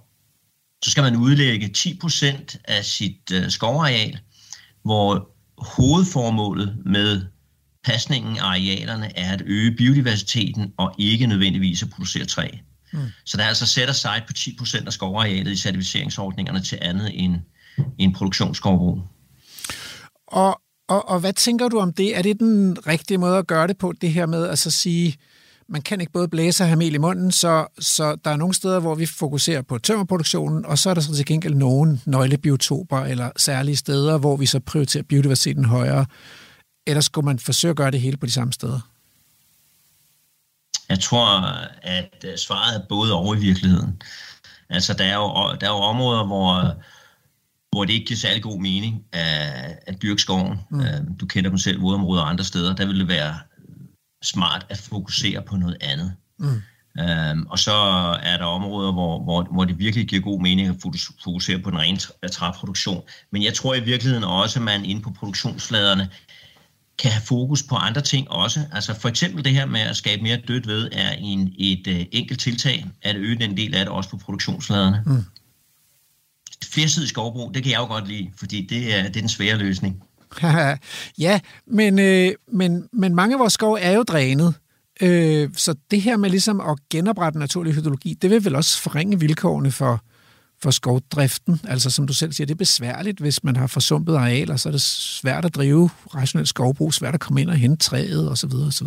så skal man udlægge 10% af sit øh, skovareal, hvor hovedformålet med pasningen af arealerne er at øge biodiversiteten og ikke nødvendigvis at producere træ. Mm. Så der er altså set aside på 10% af skovarealet i certificeringsordningerne til andet end, end produktionsskovbrug. Og, og, og hvad tænker du om det? Er det den rigtige måde at gøre det på, det her med at så sige, man kan ikke både blæse og have mel i munden, så, så der er nogle steder, hvor vi fokuserer på tømmerproduktionen, og så er der så til gengæld nogle nøglebiotoper eller særlige steder, hvor vi så prioriterer biodiversiteten højere. Eller skulle man forsøge at gøre det hele på de samme steder? Jeg tror, at øh, svaret er både over i virkeligheden. Altså, der er jo, der er jo områder, hvor, hvor det ikke giver særlig god mening at, at dyrke skoven. Mm. Øh, du kender dem selv, vådområder og andre steder. Der vil det være smart at fokusere på noget andet. Mm. Øhm, og så er der områder, hvor, hvor, hvor det virkelig giver god mening at fokusere på den rene træproduktion. Men jeg tror i virkeligheden også, at man inde på produktionsfladerne kan have fokus på andre ting også. Altså for eksempel det her med at skabe mere dødt ved, er en, et uh, enkelt tiltag at øge den del af det også på produktionsfladerne. Mm. Flersidig skovbrug, det kan jeg jo godt lide, fordi det er, det er den svære løsning. ja, men, øh, men, men mange af vores skove er jo drænet. Øh, så det her med ligesom at genoprette naturlig hydrologi, det vil vel også forringe vilkårene for, for skovdriften. Altså som du selv siger, det er besværligt, hvis man har forsumpet arealer, så er det svært at drive rationelt skovbrug, svært at komme ind og hente træet osv. osv.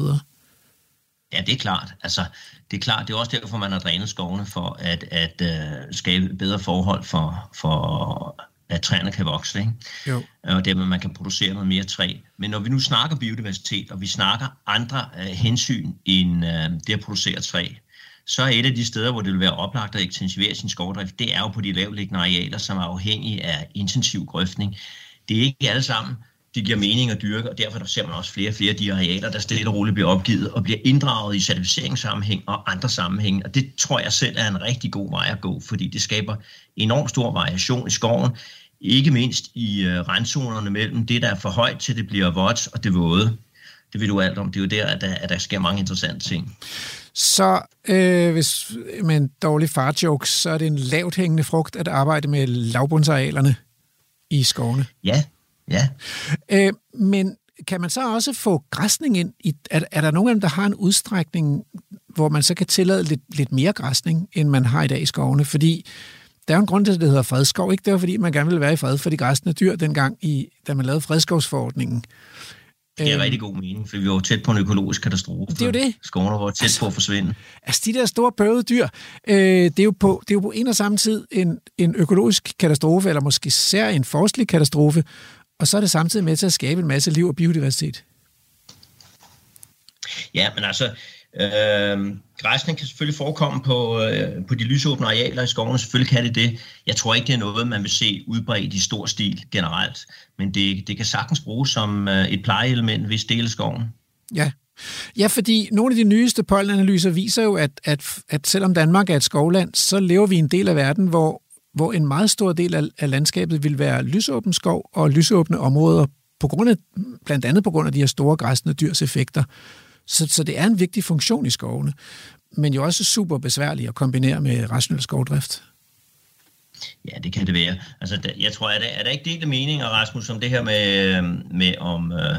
Ja, det er klart. Altså, det er klart, det er også derfor, man har drænet skovene for at, at uh, skabe bedre forhold for, for at træerne kan vokse, ikke? Jo. og dermed man kan producere noget mere træ. Men når vi nu snakker biodiversitet, og vi snakker andre uh, hensyn end uh, det at producere træ, så er et af de steder, hvor det vil være oplagt at intensivere sin skovdrift, det er jo på de lavliggende arealer, som er afhængige af intensiv grøftning. Det er ikke alle sammen, det giver mening at dyrke, og derfor ser man også flere og flere af de arealer, der stille og roligt bliver opgivet og bliver inddraget i certificeringssammenhæng og andre sammenhænge. Og det tror jeg selv er en rigtig god vej at gå, fordi det skaber enormt stor variation i skoven, ikke mindst i øh, randzonerne mellem det, der er for højt til det bliver vådt og det våde. Det ved du alt om. Det er jo der, at der, at der sker mange interessante ting. Så øh, hvis med en dårlig farjoke, så er det en lavt hængende frugt at arbejde med lavbundsarealerne i skovene. Ja, ja. Øh, men kan man så også få græsning ind? I, er, er der nogen af dem, der har en udstrækning, hvor man så kan tillade lidt, lidt mere græsning, end man har i dag i skovene? Fordi der er jo en grund til, at det hedder fredskov. Ikke? Det var, fordi man gerne ville være i fred for de græsne dyr dengang, i, da man lavede fredskovsforordningen. Det er øhm, rigtig god mening, for vi var tæt på en økologisk katastrofe. Det er jo det. Skovene var tæt altså, på at forsvinde. Altså, de der store bøvede dyr, øh, det, er jo på, det er jo på en og samme tid en, en økologisk katastrofe, eller måske især en forskelig katastrofe, og så er det samtidig med til at skabe en masse liv og biodiversitet. Ja, men altså, Øh, græsning kan selvfølgelig forekomme på, øh, på de lysåbne arealer i skovene, selvfølgelig kan det det. Jeg tror ikke, det er noget, man vil se udbredt i stor stil generelt, men det, det kan sagtens bruges som øh, et plejeelement, hvis dele skoven. Ja. Ja, fordi nogle af de nyeste pollenanalyser viser jo, at, at, at selvom Danmark er et skovland, så lever vi i en del af verden, hvor, hvor en meget stor del af, af landskabet vil være lysåben skov og lysåbne områder, på grund af, blandt andet på grund af de her store græsne dyrs effekter. Så, så det er en vigtig funktion i skovene, men jo også super besværligt at kombinere med rationel skovdrift. Ja, det kan det være. Altså, jeg tror, er der, er der ikke delt mening, Rasmus, om det her med, med om, øh,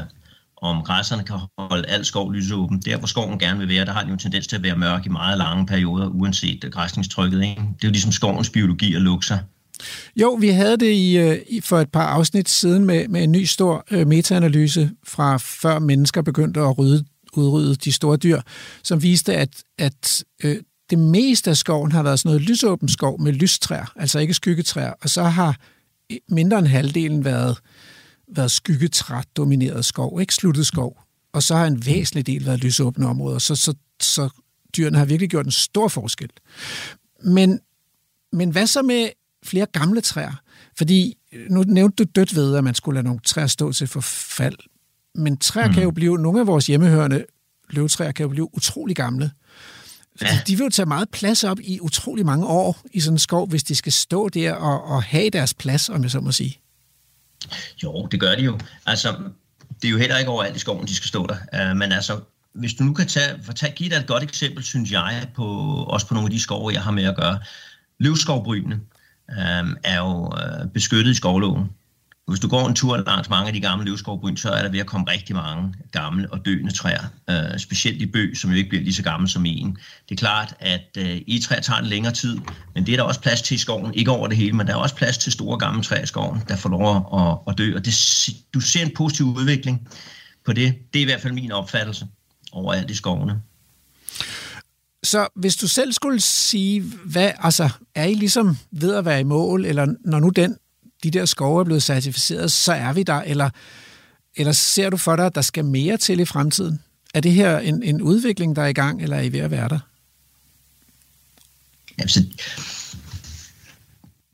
om græsserne kan holde al skov lysåben. Der, hvor skoven gerne vil være, der har den jo en tendens til at være mørk i meget lange perioder, uanset græsningstrykket. Ikke? Det er jo ligesom skovens biologi at lukke sig. Jo, vi havde det i, øh, i for et par afsnit siden med, med en ny stor øh, metaanalyse fra før mennesker begyndte at rydde udryddet de store dyr, som viste, at, at øh, det meste af skoven har været sådan noget lysåben skov med lystræer, altså ikke skyggetræer, og så har mindre end halvdelen været, været skyggetræt-domineret skov, ikke sluttet skov. Og så har en væsentlig del været lysåbne områder, så, så, så dyrene har virkelig gjort en stor forskel. Men, men hvad så med flere gamle træer? Fordi nu nævnte du dødt ved, at man skulle lade nogle træer stå til forfald. Men træer mm. kan jo blive, nogle af vores hjemmehørende løvtræer kan jo blive utrolig gamle. Ja. De vil jo tage meget plads op i utrolig mange år i sådan en skov, hvis de skal stå der og, og have deres plads, om jeg så må sige. Jo, det gør de jo. Altså, det er jo heller ikke overalt i skoven, de skal stå der. Uh, men altså, hvis du nu kan tage, for tage, give dig et godt eksempel, synes jeg, på, også på nogle af de skove, jeg har med at gøre. Løvskovbrynene uh, er jo uh, beskyttet i skovloven. Hvis du går en tur langs mange af de gamle løvskovbryn, så er der ved at komme rigtig mange gamle og døende træer. Øh, specielt i bøg, som jo ikke bliver lige så gammel som en. Det er klart, at øh, e-træer tager en længere tid, men det er der også plads til i skoven. Ikke over det hele, men der er også plads til store gamle træer i skoven, der får lov at, at dø. Og det, du ser en positiv udvikling på det. Det er i hvert fald min opfattelse overalt i skovene. Så hvis du selv skulle sige, hvad, altså, er I ligesom ved at være i mål, eller når nu den de der skove er blevet certificeret, så er vi der, eller eller ser du for dig, at der skal mere til i fremtiden? Er det her en, en udvikling, der er i gang, eller er I ved at være der? Jamen, så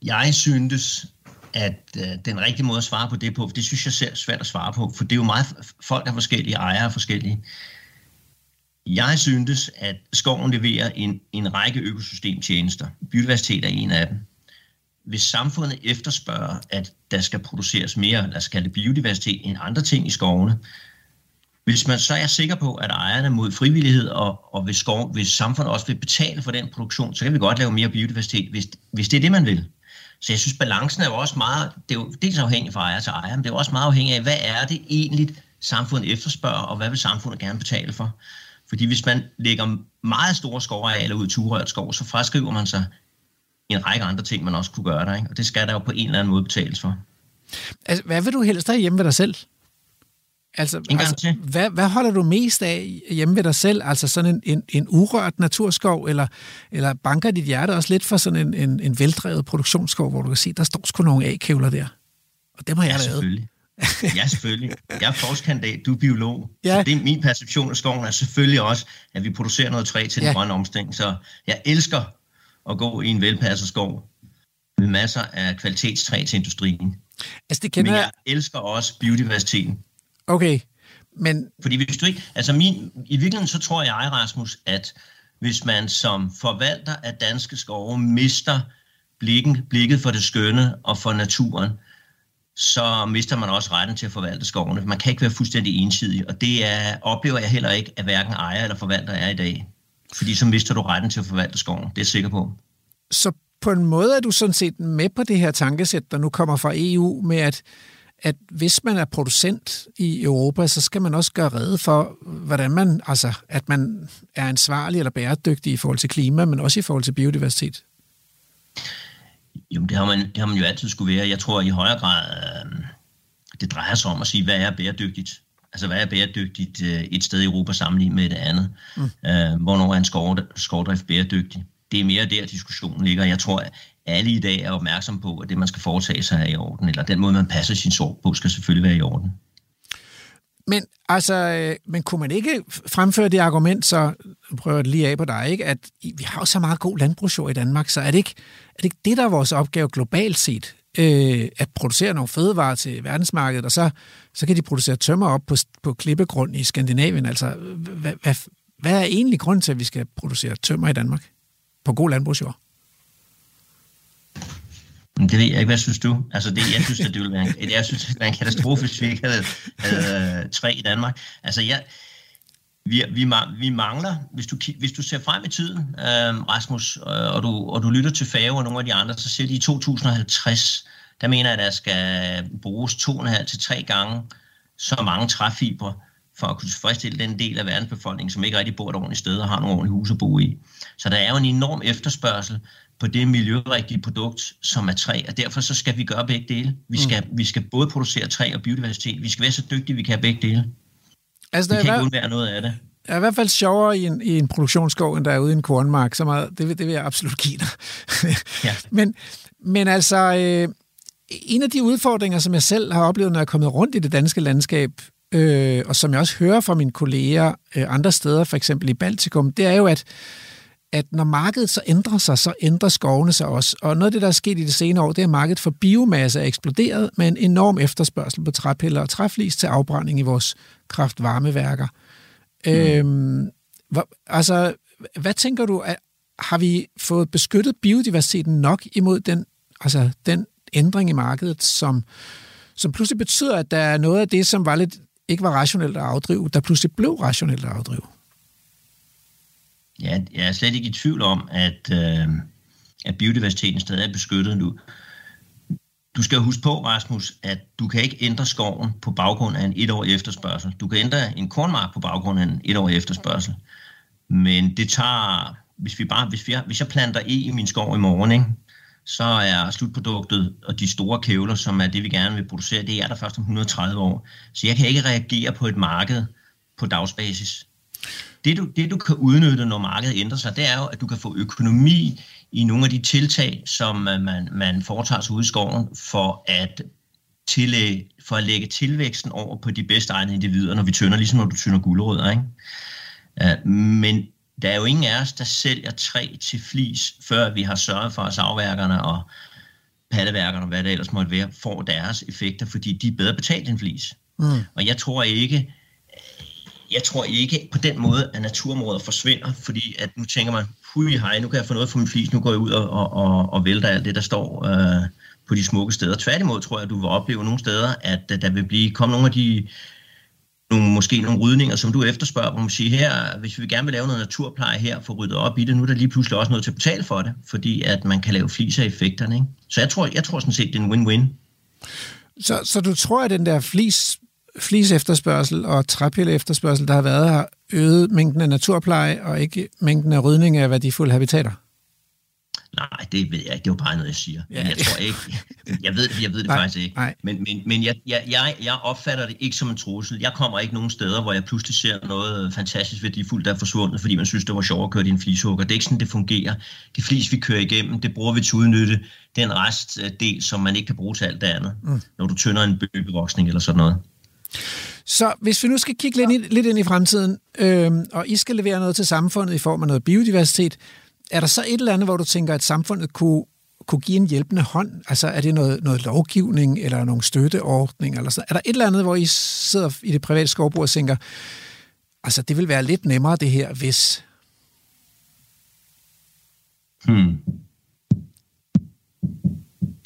jeg syntes, at øh, den rigtige måde at svare på det på, det synes jeg selv er svært at svare på, for det er jo meget, folk er forskellige, ejere er forskellige. Jeg syntes, at skoven leverer en, en række økosystemtjenester. Biodiversitet er en af dem. Hvis samfundet efterspørger, at der skal produceres mere, lad os kalde det biodiversitet, end andre ting i skovene, hvis man så er sikker på, at ejerne mod frivillighed, og, og hvis, skov, hvis samfundet også vil betale for den produktion, så kan vi godt lave mere biodiversitet, hvis, hvis det er det, man vil. Så jeg synes, balancen er jo også meget, det er jo dels afhængig fra ejer til ejer, men det er jo også meget afhængig af, hvad er det egentlig, samfundet efterspørger, og hvad vil samfundet gerne betale for? Fordi hvis man lægger meget store skovarealer ud til turørt skov, så fraskriver man sig en række andre ting, man også kunne gøre der. Ikke? Og det skal der jo på en eller anden måde betales for. Altså, hvad vil du helst have hjemme ved dig selv? Altså, altså hvad, hvad holder du mest af hjemme ved dig selv? Altså sådan en, en, en urørt naturskov, eller, eller banker dit hjerte også lidt for sådan en, en, en veldrevet produktionsskov, hvor du kan se, der står sgu nogle A-kævler der. Og dem har jeg ja, lavet. selvfølgelig. ja, selvfølgelig. Jeg er forskningskandidat, du er biolog. Ja. Så det er min perception af skoven er selvfølgelig også, at vi producerer noget træ til ja. den grønne omstilling. Så jeg elsker at gå i en velpasset skov med masser af kvalitetstræ til industrien. Altså, det kender... Men jeg elsker også biodiversiteten. Okay, men... Fordi hvis du ikke... Altså min, i virkeligheden så tror jeg, Rasmus, at hvis man som forvalter af danske skove mister blikken, blikket for det skønne og for naturen, så mister man også retten til at forvalte skovene. Man kan ikke være fuldstændig ensidig, og det er, oplever jeg heller ikke, at hverken ejer eller forvalter er i dag. Fordi så mister du retten til at forvalte skoven, det er jeg sikker på. Så på en måde er du sådan set med på det her tankesæt, der nu kommer fra EU, med at at hvis man er producent i Europa, så skal man også gøre rede for, hvordan man, altså, at man er ansvarlig eller bæredygtig i forhold til klima, men også i forhold til biodiversitet. Jo, det har man, det har man jo altid skulle være. Jeg tror i højere grad, øh, det drejer sig om at sige, hvad er bæredygtigt? Altså, hvad er bæredygtigt øh, et sted i Europa sammenlignet med det andet? Mm. Øh, hvornår er en skovdrift bæredygtig? Det er mere der, diskussionen ligger. Jeg tror, at alle i dag er opmærksom på, at det, man skal foretage sig, er i orden, eller den måde, man passer sin sorg på, skal selvfølgelig være i orden. Men altså, øh, men kunne man ikke fremføre det argument, så prøver jeg det lige af på dig, ikke? at vi har jo så meget god landbrugsjord i Danmark, så er det ikke er det, ikke det der er vores opgave globalt set, øh, at producere nogle fødevarer til verdensmarkedet, og så, så kan de producere tømmer op på, på klippegrund i Skandinavien. Altså, hvad, hvad, hvad er egentlig grunden til, at vi skal producere tømmer i Danmark på god landbrugsjord? Det ved jeg ikke. Hvad synes du? Altså, det, jeg synes, at det ville være en, jeg synes, det ville være en katastrofe, hvis vi ikke havde, havde øh, tre i Danmark. Altså, jeg, vi, vi, vi mangler, hvis du, hvis du ser frem i tiden, øh, Rasmus, øh, og, du, og du lytter til Fave og nogle af de andre, så siger de i 2050, der mener jeg, at der skal bruges to og en halv til tre gange så mange træfibre, for at kunne tilfredsstille den del af verdensbefolkningen, som ikke rigtig bor et ordentligt sted og har nogle ordentlige huse at bo i. Så der er jo en enorm efterspørgsel på det miljørigtige produkt, som er træ, og derfor så skal vi gøre begge dele. Vi mm. skal, mm. vi skal både producere træ og biodiversitet. Vi skal være så dygtige, vi kan have begge dele. Altså, vi kan ikke undvære noget af det. Det er i hvert fald sjovere i en, i en produktionsskov, end der er ude i en kornmark. Så meget, det, vil, det vil jeg absolut give dig. ja. men, men altså, øh, en af de udfordringer, som jeg selv har oplevet, når jeg er kommet rundt i det danske landskab, øh, og som jeg også hører fra mine kolleger øh, andre steder, for eksempel i Baltikum, det er jo, at at når markedet så ændrer sig, så ændrer skovene sig også. Og noget af det, der er sket i de senere år, det er, at markedet for biomasse er eksploderet med en enorm efterspørgsel på træpiller og træflis til afbrænding i vores kraftvarmeværker. Mm. Øhm, hvor, altså, hvad tænker du, at, har vi fået beskyttet biodiversiteten nok imod den, altså, den ændring i markedet, som, som pludselig betyder, at der er noget af det, som var lidt, ikke var rationelt at afdrive, der pludselig blev rationelt at afdrive? Ja, jeg er slet ikke i tvivl om, at, øh, at biodiversiteten stadig er beskyttet nu. Du skal huske på, Rasmus, at du kan ikke ændre skoven på baggrund af en etårig efterspørgsel. Du kan ændre en kornmark på baggrund af en etårig efterspørgsel. Men det tager, hvis, vi bare, hvis, vi, hvis jeg planter e i min skov i morgen, ikke, så er slutproduktet og de store kævler, som er det, vi gerne vil producere, det er der først om 130 år. Så jeg kan ikke reagere på et marked på dagsbasis det du, det du kan udnytte, når markedet ændrer sig, det er jo, at du kan få økonomi i nogle af de tiltag, som øh, man, man foretager sig ude i skoven, for at tillæg, for at lægge tilvæksten over på de bedste egne individer, når vi tønder, ligesom når du tynder guldrødder. Ikke? Øh, men der er jo ingen af os, der sælger træ til flis, før vi har sørget for, at savværkerne og patteværkerne, og hvad det ellers måtte være, får deres effekter, fordi de er bedre betalt end flis. Mm. Og jeg tror ikke, jeg tror ikke på den måde, at naturområder forsvinder, fordi at nu tænker man, hui hej, nu kan jeg få noget for min flis, nu går jeg ud og, og, og, og vælter alt det, der står øh, på de smukke steder. Tværtimod tror jeg, at du vil opleve nogle steder, at, at der vil blive komme nogle af de nogle, måske nogle rydninger, som du efterspørger, hvor man siger her, hvis vi gerne vil lave noget naturpleje her, for ryddet op i det, nu er der lige pludselig også noget til at betale for det, fordi at man kan lave flis af effekterne. Ikke? Så jeg tror, jeg tror sådan set, det er en win-win. Så, så du tror, at den der flis, flis efterspørgsel og træpille efterspørgsel, der har været, har øget mængden af naturpleje og ikke mængden af rydning af værdifulde habitater? Nej, det ved jeg ikke. Det var bare noget, jeg siger. Ja. Men jeg tror ikke. Jeg ved, jeg ved det nej, faktisk ikke. Nej. Men, men, men jeg, jeg, jeg, opfatter det ikke som en trussel. Jeg kommer ikke nogen steder, hvor jeg pludselig ser noget fantastisk værdifuldt, der er forsvundet, fordi man synes, det var sjovt at køre din flishugger. Det er ikke sådan, det fungerer. Det flis, vi kører igennem, det bruger vi til at udnytte den restdel, som man ikke kan bruge til alt det andet. Mm. Når du tynder en bøgevoksning eller sådan noget. Så hvis vi nu skal kigge lidt, ind, lidt ind i fremtiden, øh, og I skal levere noget til samfundet i form af noget biodiversitet, er der så et eller andet, hvor du tænker, at samfundet kunne, kunne give en hjælpende hånd? Altså er det noget, noget lovgivning eller nogle støtteordning? Eller så? Er der et eller andet, hvor I sidder i det private skovbrug og tænker, altså det vil være lidt nemmere det her, hvis... Hmm.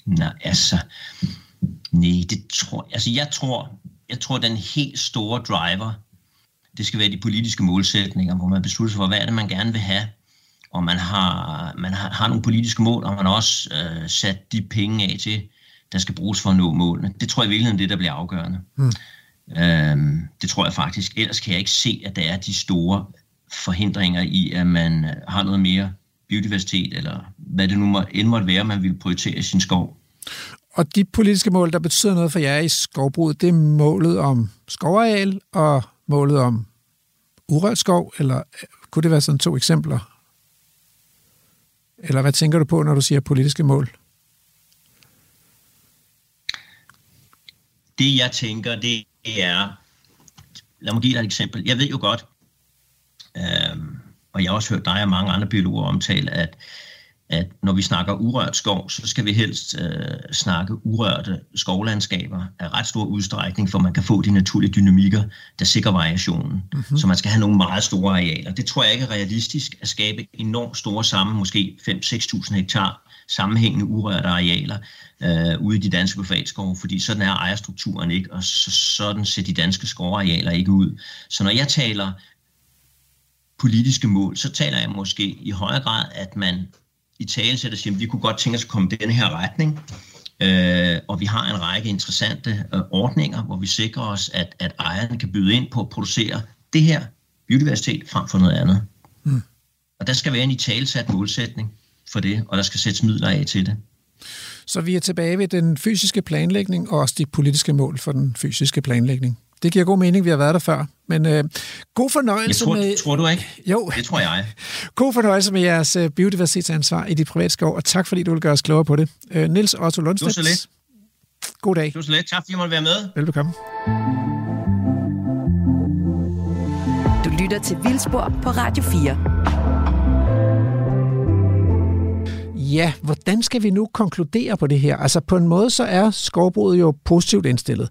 Nej, altså... Nej, det tror jeg... Altså jeg tror, jeg tror, den helt store driver, det skal være de politiske målsætninger, hvor man beslutter sig for, hvad er det, man gerne vil have og man har, man har, har nogle politiske mål, og man har også øh, sat de penge af til, der skal bruges for at nå målene. Det tror jeg i virkeligheden er det, der bliver afgørende. Mm. Øhm, det tror jeg faktisk. Ellers kan jeg ikke se, at der er de store forhindringer i, at man øh, har noget mere biodiversitet, eller hvad det nu må, end måtte være, man vil prioritere i sin skov. Og de politiske mål, der betyder noget for jer i skovbruget, det er målet om skovareal og målet om urørt skov, eller øh, kunne det være sådan to eksempler? Eller hvad tænker du på, når du siger politiske mål? Det jeg tænker, det er, lad mig give dig et eksempel. Jeg ved jo godt, øh, og jeg har også hørt dig og mange andre biologer omtale, at at når vi snakker urørt skov, så skal vi helst øh, snakke urørte skovlandskaber af ret stor udstrækning, for man kan få de naturlige dynamikker, der sikrer variationen. Mm-hmm. Så man skal have nogle meget store arealer. Det tror jeg ikke er realistisk at skabe enormt store sammen, måske 5-6.000 hektar sammenhængende urørte arealer øh, ude i de danske privatskove, fordi sådan er ejerstrukturen ikke, og så, sådan ser de danske skovarealer ikke ud. Så når jeg taler politiske mål, så taler jeg måske i højere grad, at man i tale sætter siger, at vi kunne godt tænke os at komme i denne her retning. Øh, og vi har en række interessante øh, ordninger, hvor vi sikrer os, at, at ejerne kan byde ind på at producere det her biodiversitet frem for noget andet. Mm. Og der skal være en i talesat målsætning for det, og der skal sættes midler af til det. Så vi er tilbage ved den fysiske planlægning og også de politiske mål for den fysiske planlægning. Det giver god mening, vi har været der før. Men øh, god fornøjelse jeg tror, med... Tror du ikke? Jo. Det tror jeg. God fornøjelse med jeres øh, biodiversitetsansvar i de private skov, og tak fordi du vil gøre os klogere på det. Øh, Nils Otto Lundstedt. Så lidt. God dag. Var så lidt. Tak fordi I måtte være med. Velbekomme. Du lytter til Vildspor på Radio 4. Ja, hvordan skal vi nu konkludere på det her? Altså på en måde så er skovbruget jo positivt indstillet.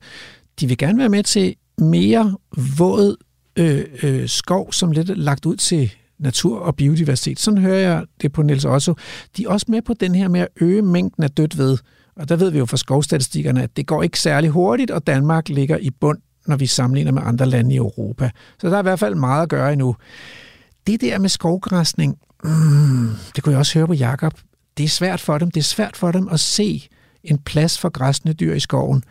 De vil gerne være med til mere våd øh, øh, skov, som lidt lagt ud til natur og biodiversitet. Sådan hører jeg det på Niels Otto. De er også med på den her med at øge mængden af dødt ved. Og der ved vi jo fra skovstatistikkerne, at det går ikke særlig hurtigt, og Danmark ligger i bund, når vi sammenligner med andre lande i Europa. Så der er i hvert fald meget at gøre endnu. Det der med skovgræsning, mm, det kunne jeg også høre på Jakob. Det er svært for dem. Det er svært for dem at se en plads for græsne dyr i skoven.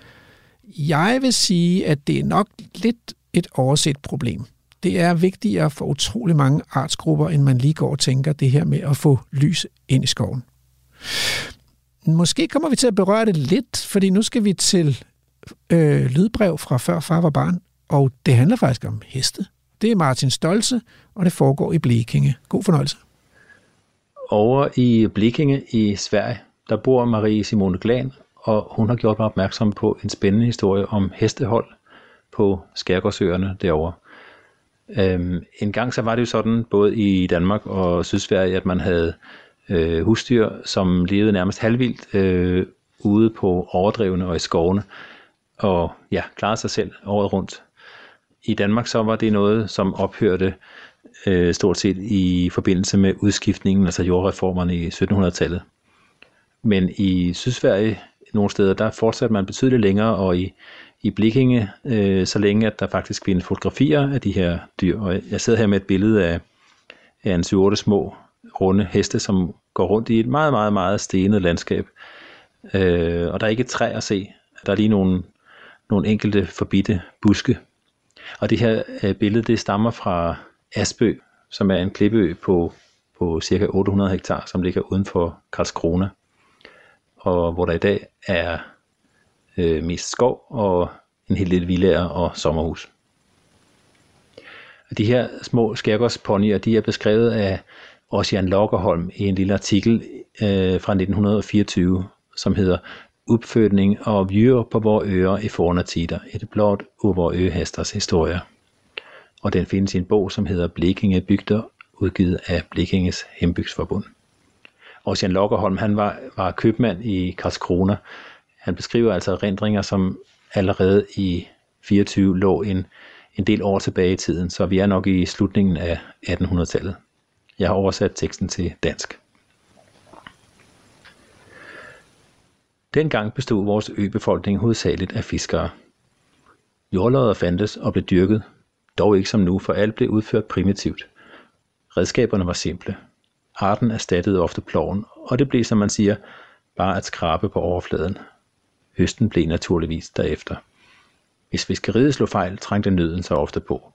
Jeg vil sige, at det er nok lidt et overset problem. Det er vigtigere for utrolig mange artsgrupper, end man lige går og tænker det her med at få lys ind i skoven. Måske kommer vi til at berøre det lidt, fordi nu skal vi til øh, lydbrev fra før far var barn, og det handler faktisk om heste. Det er Martin Stolse, og det foregår i Blekinge. God fornøjelse. Over i Blekinge i Sverige, der bor Marie Simone Glan og hun har gjort mig opmærksom på en spændende historie om hestehold på Skærgårdsøerne derovre. Øhm, en gang så var det jo sådan, både i Danmark og Sydsverige, at man havde øh, husdyr, som levede nærmest halvvildt øh, ude på overdrevene og i skovene, og ja, klarede sig selv året rundt. I Danmark så var det noget, som ophørte øh, stort set i forbindelse med udskiftningen, altså jordreformerne i 1700-tallet. Men i Sydsverige, nogle steder, der fortsatte man betydeligt længere, og i, i Blikkinge, øh, så længe at der faktisk findes fotografier af de her dyr. Og jeg sidder her med et billede af, af en 7-8 små runde heste, som går rundt i et meget, meget, meget stenet landskab. Øh, og der er ikke et træ at se. Der er lige nogle, nogle enkelte forbitte buske. Og det her øh, billede, det stammer fra Asbø, som er en klippeø på, på cirka 800 hektar, som ligger uden for Karlskrona. Og hvor der i dag er øh, mest skov og en hel del villager og sommerhus. De her små skærgårdsponyer, de er beskrevet af Ossian Lokkerholm i en lille artikel øh, fra 1924, som hedder Uppfödning og djur på vores øer i forne tider, et blot over vores øhesters historie. Og den findes i en bog, som hedder Blekinge Bygder, udgivet af Blekinges Hembygdsforbund. Ossian Lokkerholm, han var, var købmand i Karlskrona. Han beskriver altså rendringer, som allerede i 24 lå en, en del år tilbage i tiden, så vi er nok i slutningen af 1800-tallet. Jeg har oversat teksten til dansk. Dengang bestod vores øbefolkning hovedsageligt af fiskere. Jordlodder fandtes og blev dyrket, dog ikke som nu, for alt blev udført primitivt. Redskaberne var simple. Arten erstattede ofte ploven, og det blev, som man siger, bare at skrabe på overfladen. Høsten blev naturligvis derefter. Hvis fiskeriet slog fejl, trængte nøden sig ofte på.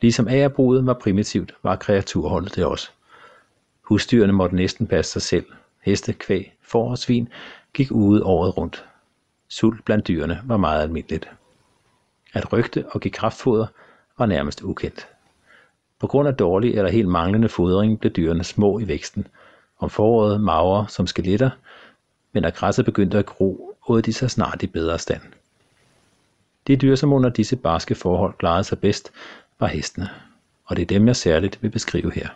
Ligesom agerbruget var primitivt, var kreaturholdet det også. Husdyrene måtte næsten passe sig selv. Heste, kvæg, får og svin gik ude året rundt. Sult blandt dyrene var meget almindeligt. At rygte og give kraftfoder var nærmest ukendt. På grund af dårlig eller helt manglende fodring blev dyrene små i væksten. Om foråret magre som skeletter, men da græsset begyndte at gro, åd de sig snart i bedre stand. De dyr, som under disse barske forhold klarede sig bedst, var hestene, og det er dem, jeg særligt vil beskrive her.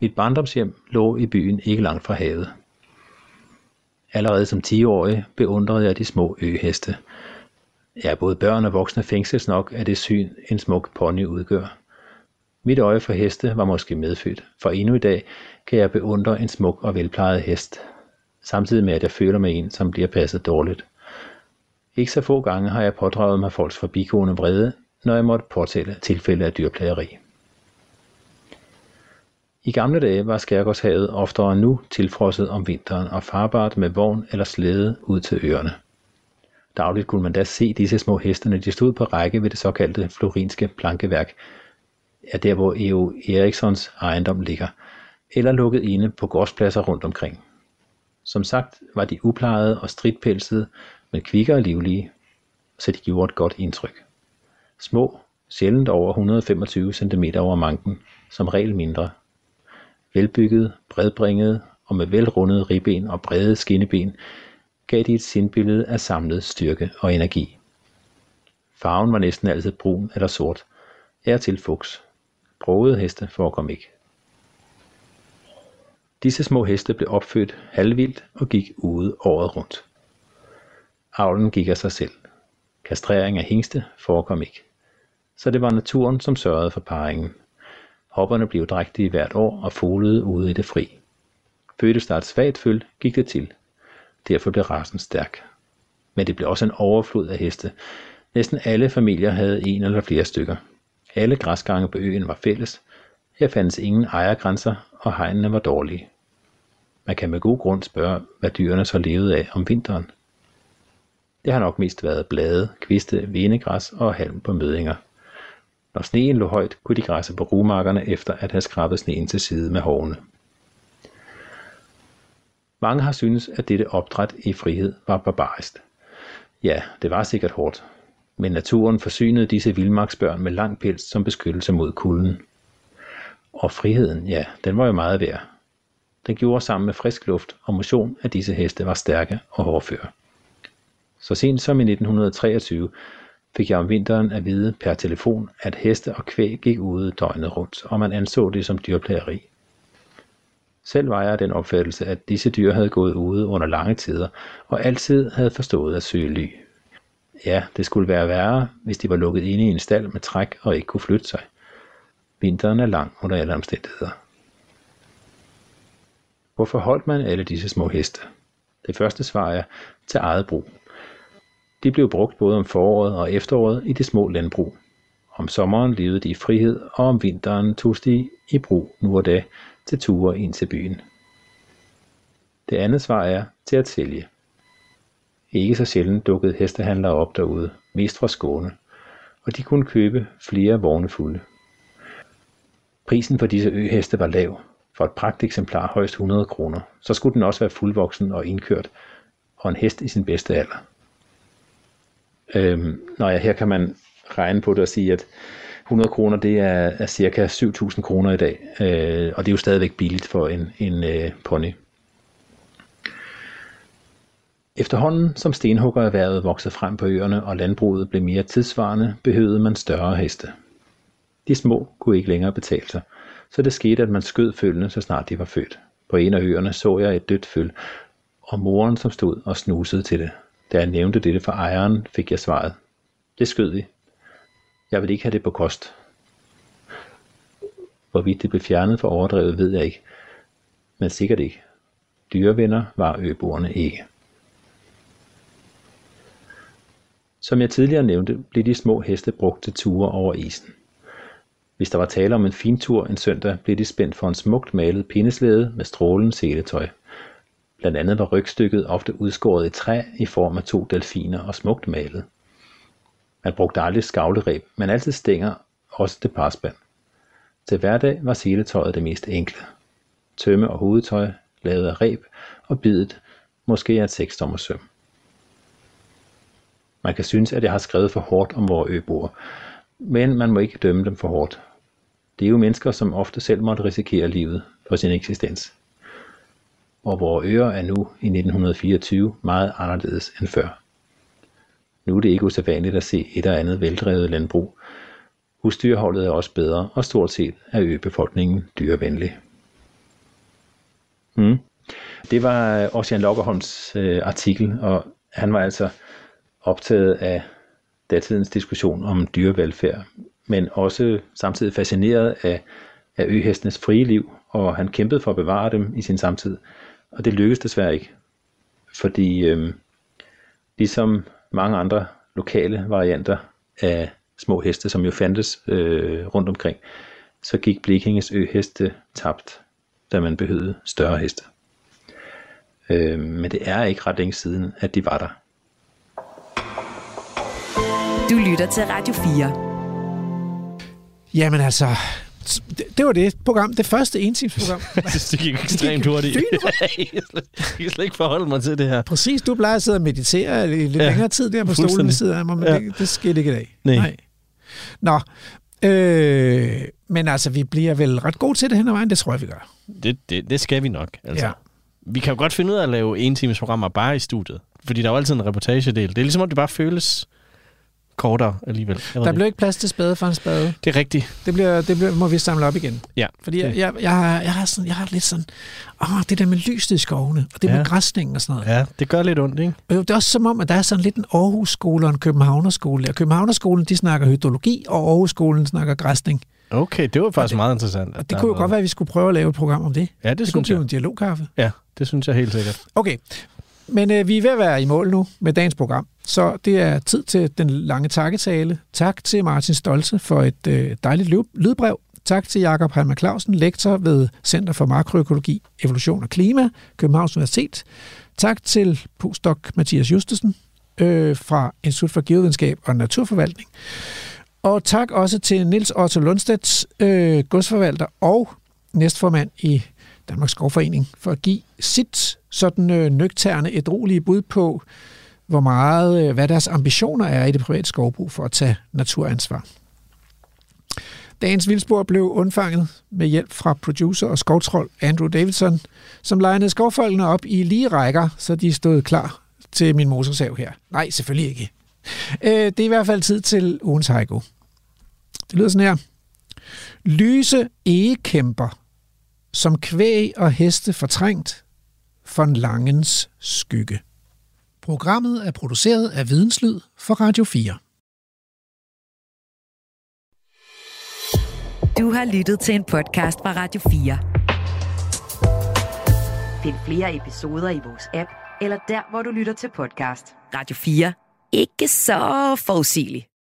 Mit barndomshjem lå i byen ikke langt fra havet. Allerede som 10-årig beundrede jeg de små øheste. Ja, både børn og voksne fængsles nok af det syn, en smuk pony udgør. Mit øje for heste var måske medfødt, for endnu i dag kan jeg beundre en smuk og velplejet hest, samtidig med at jeg føler mig en, som bliver passet dårligt. Ikke så få gange har jeg pådraget mig folks forbigående vrede, når jeg måtte påtale tilfælde af dyrplageri. I gamle dage var Skærgårdshavet oftere end nu tilfrosset om vinteren og farbart med vogn eller slæde ud til øerne. Dagligt kunne man da se disse små heste, når de stod på række ved det såkaldte florinske plankeværk, er der hvor E.O. Erikssons ejendom ligger, eller lukket inde på gårdspladser rundt omkring. Som sagt var de uplejede og stridpelsede, men kvikke og livlige, så de gjorde et godt indtryk. Små, sjældent over 125 cm over manken, som regel mindre. Velbygget, bredbringet og med velrundede ribben og brede skinneben, gav de et sindbillede af samlet styrke og energi. Farven var næsten altid brun eller sort, er til fuks. Brogede heste forekom ikke. Disse små heste blev opfødt halvvildt og gik ude året rundt. Avlen gik af sig selv. Kastrering af hængste forekom ikke. Så det var naturen, som sørgede for parringen. Hopperne blev drægtige hvert år og folede ude i det fri. Fødtes der et svagt føl, gik det til. Derfor blev rasen stærk. Men det blev også en overflod af heste. Næsten alle familier havde en eller flere stykker. Alle græsgange på øen var fælles. Her fandtes ingen ejergrænser, og hegnene var dårlige. Man kan med god grund spørge, hvad dyrene så levede af om vinteren. Det har nok mest været blade, kviste, venegræs og halm på mødinger. Når sneen lå højt, kunne de græsse på rumarkerne efter at have skrabet sneen til side med hovene. Mange har syntes, at dette opdræt i frihed var barbarisk. Ja, det var sikkert hårdt, men naturen forsynede disse vildmarksbørn med lang pels som beskyttelse mod kulden. Og friheden, ja, den var jo meget værd. Den gjorde sammen med frisk luft og motion, at disse heste var stærke og hårdføre. Så sent som i 1923 fik jeg om vinteren at vide per telefon, at heste og kvæg gik ude døgnet rundt, og man anså det som dyrplageri. Selv var jeg den opfattelse, at disse dyr havde gået ude under lange tider, og altid havde forstået at søge ly. Ja, det skulle være værre, hvis de var lukket inde i en stald med træk og ikke kunne flytte sig. Vinteren er lang under alle omstændigheder. Hvorfor holdt man alle disse små heste? Det første svar er til eget brug. De blev brugt både om foråret og efteråret i de små landbrug. Om sommeren levede de i frihed, og om vinteren tog de i brug nu og da til ture ind til byen. Det andet svar er til at sælge. Ikke så sjældent dukkede hestehandlere op derude, mest fra Skåne, og de kunne købe flere vogne fulde. Prisen for disse øheste var lav, for et pragteksemplar højst 100 kroner, så skulle den også være fuldvoksen og indkørt, og en hest i sin bedste alder. Øhm, når jeg her kan man regne på det og sige, at 100 kroner, det er, er cirka 7.000 kroner i dag, øh, og det er jo stadigvæk billigt for en, en øh, pony. Efterhånden som stenhuggererhvervet voksede frem på øerne og landbruget blev mere tidsvarende, behøvede man større heste. De små kunne ikke længere betale sig, så det skete, at man skød følgende, så snart de var født. På en af øerne så jeg et dødt føl, og moren, som stod og snusede til det. Da jeg nævnte dette for ejeren, fik jeg svaret. Det skød vi. Jeg vil ikke have det på kost. Hvorvidt det blev fjernet for overdrevet, ved jeg ikke. Men sikkert ikke. Dyrevenner var øboerne ikke. Som jeg tidligere nævnte, blev de små heste brugt til ture over isen. Hvis der var tale om en fin tur en søndag, blev de spændt for en smukt malet pindeslæde med strålende seletøj. Blandt andet var rygstykket ofte udskåret i træ i form af to delfiner og smukt malet. Man brugte aldrig skavlereb, men altid stænger, også til parspand. Til hverdag var seletøjet det mest enkle. Tømme og hovedtøj, lavet af reb, og bidet, måske af et sekstommer søm. Man kan synes, at jeg har skrevet for hårdt om vores øboer, men man må ikke dømme dem for hårdt. Det er jo mennesker, som ofte selv måtte risikere livet for sin eksistens. Og vores øer er nu i 1924 meget anderledes end før. Nu er det ikke usædvanligt at se et eller andet veldrevet landbrug. Husdyrholdet er også bedre, og stort set er øbefolkningen dyrevenlig. Mm. Det var øh, Ossian Lokkerholms øh, artikel, og han var altså optaget af datidens diskussion om dyrevelfærd, men også samtidig fascineret af, af øhestenes frie liv, og han kæmpede for at bevare dem i sin samtid. Og det lykkedes desværre ikke, fordi øh, ligesom mange andre lokale varianter af små heste, som jo fandtes øh, rundt omkring, så gik Blekinges øheste tabt, da man behøvede større heste. Øh, men det er ikke ret længe siden, at de var der. Du lytter til Radio 4. Jamen altså, det, var det program, det første synes, det gik ekstremt hurtigt. jeg kan slet ikke forholde mig til det her. Præcis, du plejer at sidde og meditere i lidt ja, længere tid der på stolen ved siden af mig, men ja. det, det skete ikke i dag. Nej. Nej. Nå, øh, men altså, vi bliver vel ret gode til det hen ad vejen, det tror jeg, vi gør. Det, det, det skal vi nok. Altså. Ja. Vi kan jo godt finde ud af at lave en times programmer bare i studiet. Fordi der er jo altid en reportagedel. Det er ligesom, om det bare føles kortere alligevel. Jeg Der det. bliver ikke plads til spade for en spade. Det er rigtigt. Det, bliver, det bliver, må vi samle op igen. Ja. Fordi jeg, jeg, jeg, har, jeg, har sådan, jeg har lidt sådan, åh, det der med lyset i skovene, og det Ja. med græsningen og sådan noget. Ja, det gør lidt ondt, ikke? Og det er også som om, at der er sådan lidt en Aarhus-skole og en Københavnerskole. Og Københavnerskolen, de snakker hydrologi, og Aarhus-skolen snakker græsning. Okay, det var faktisk meget interessant. Og det kunne jo godt være, at vi skulle prøve at lave et program om det. Ja, det, Det, det kunne synes blive jeg. en dialogkaffe. Ja, det synes jeg helt sikkert. Okay, men øh, vi er ved at være i mål nu med dagens program, så det er tid til den lange takketale. Tak til Martin Stolze for et øh, dejligt lydbrev. Tak til Jakob Halmer Clausen, lektor ved Center for Makroøkologi, Evolution og Klima, Københavns Universitet. Tak til postdoc Mathias Justesen øh, fra Institut for Geovidenskab og Naturforvaltning. Og tak også til Nils Otto Lundstedt, øh, godsforvalter og næstformand i Danmarks Skovforening, for at give sit sådan øh, nøgterne, ædrolige bud på, hvor meget, øh, hvad deres ambitioner er i det private skovbrug for at tage naturansvar. Dagens vildspor blev undfanget med hjælp fra producer og skovtrold Andrew Davidson, som legnede skovfolkene op i lige rækker, så de stod klar til min motorsav her. Nej, selvfølgelig ikke. Øh, det er i hvert fald tid til ugens haiku. Det lyder sådan her. Lyse egekæmper, som kvæg og heste fortrængt, von Langens skygge. Programmet er produceret af Videnslyd for Radio 4. Du har lyttet til en podcast fra Radio 4. Find flere episoder i vores app, eller der, hvor du lytter til podcast. Radio 4. Ikke så forudsigeligt.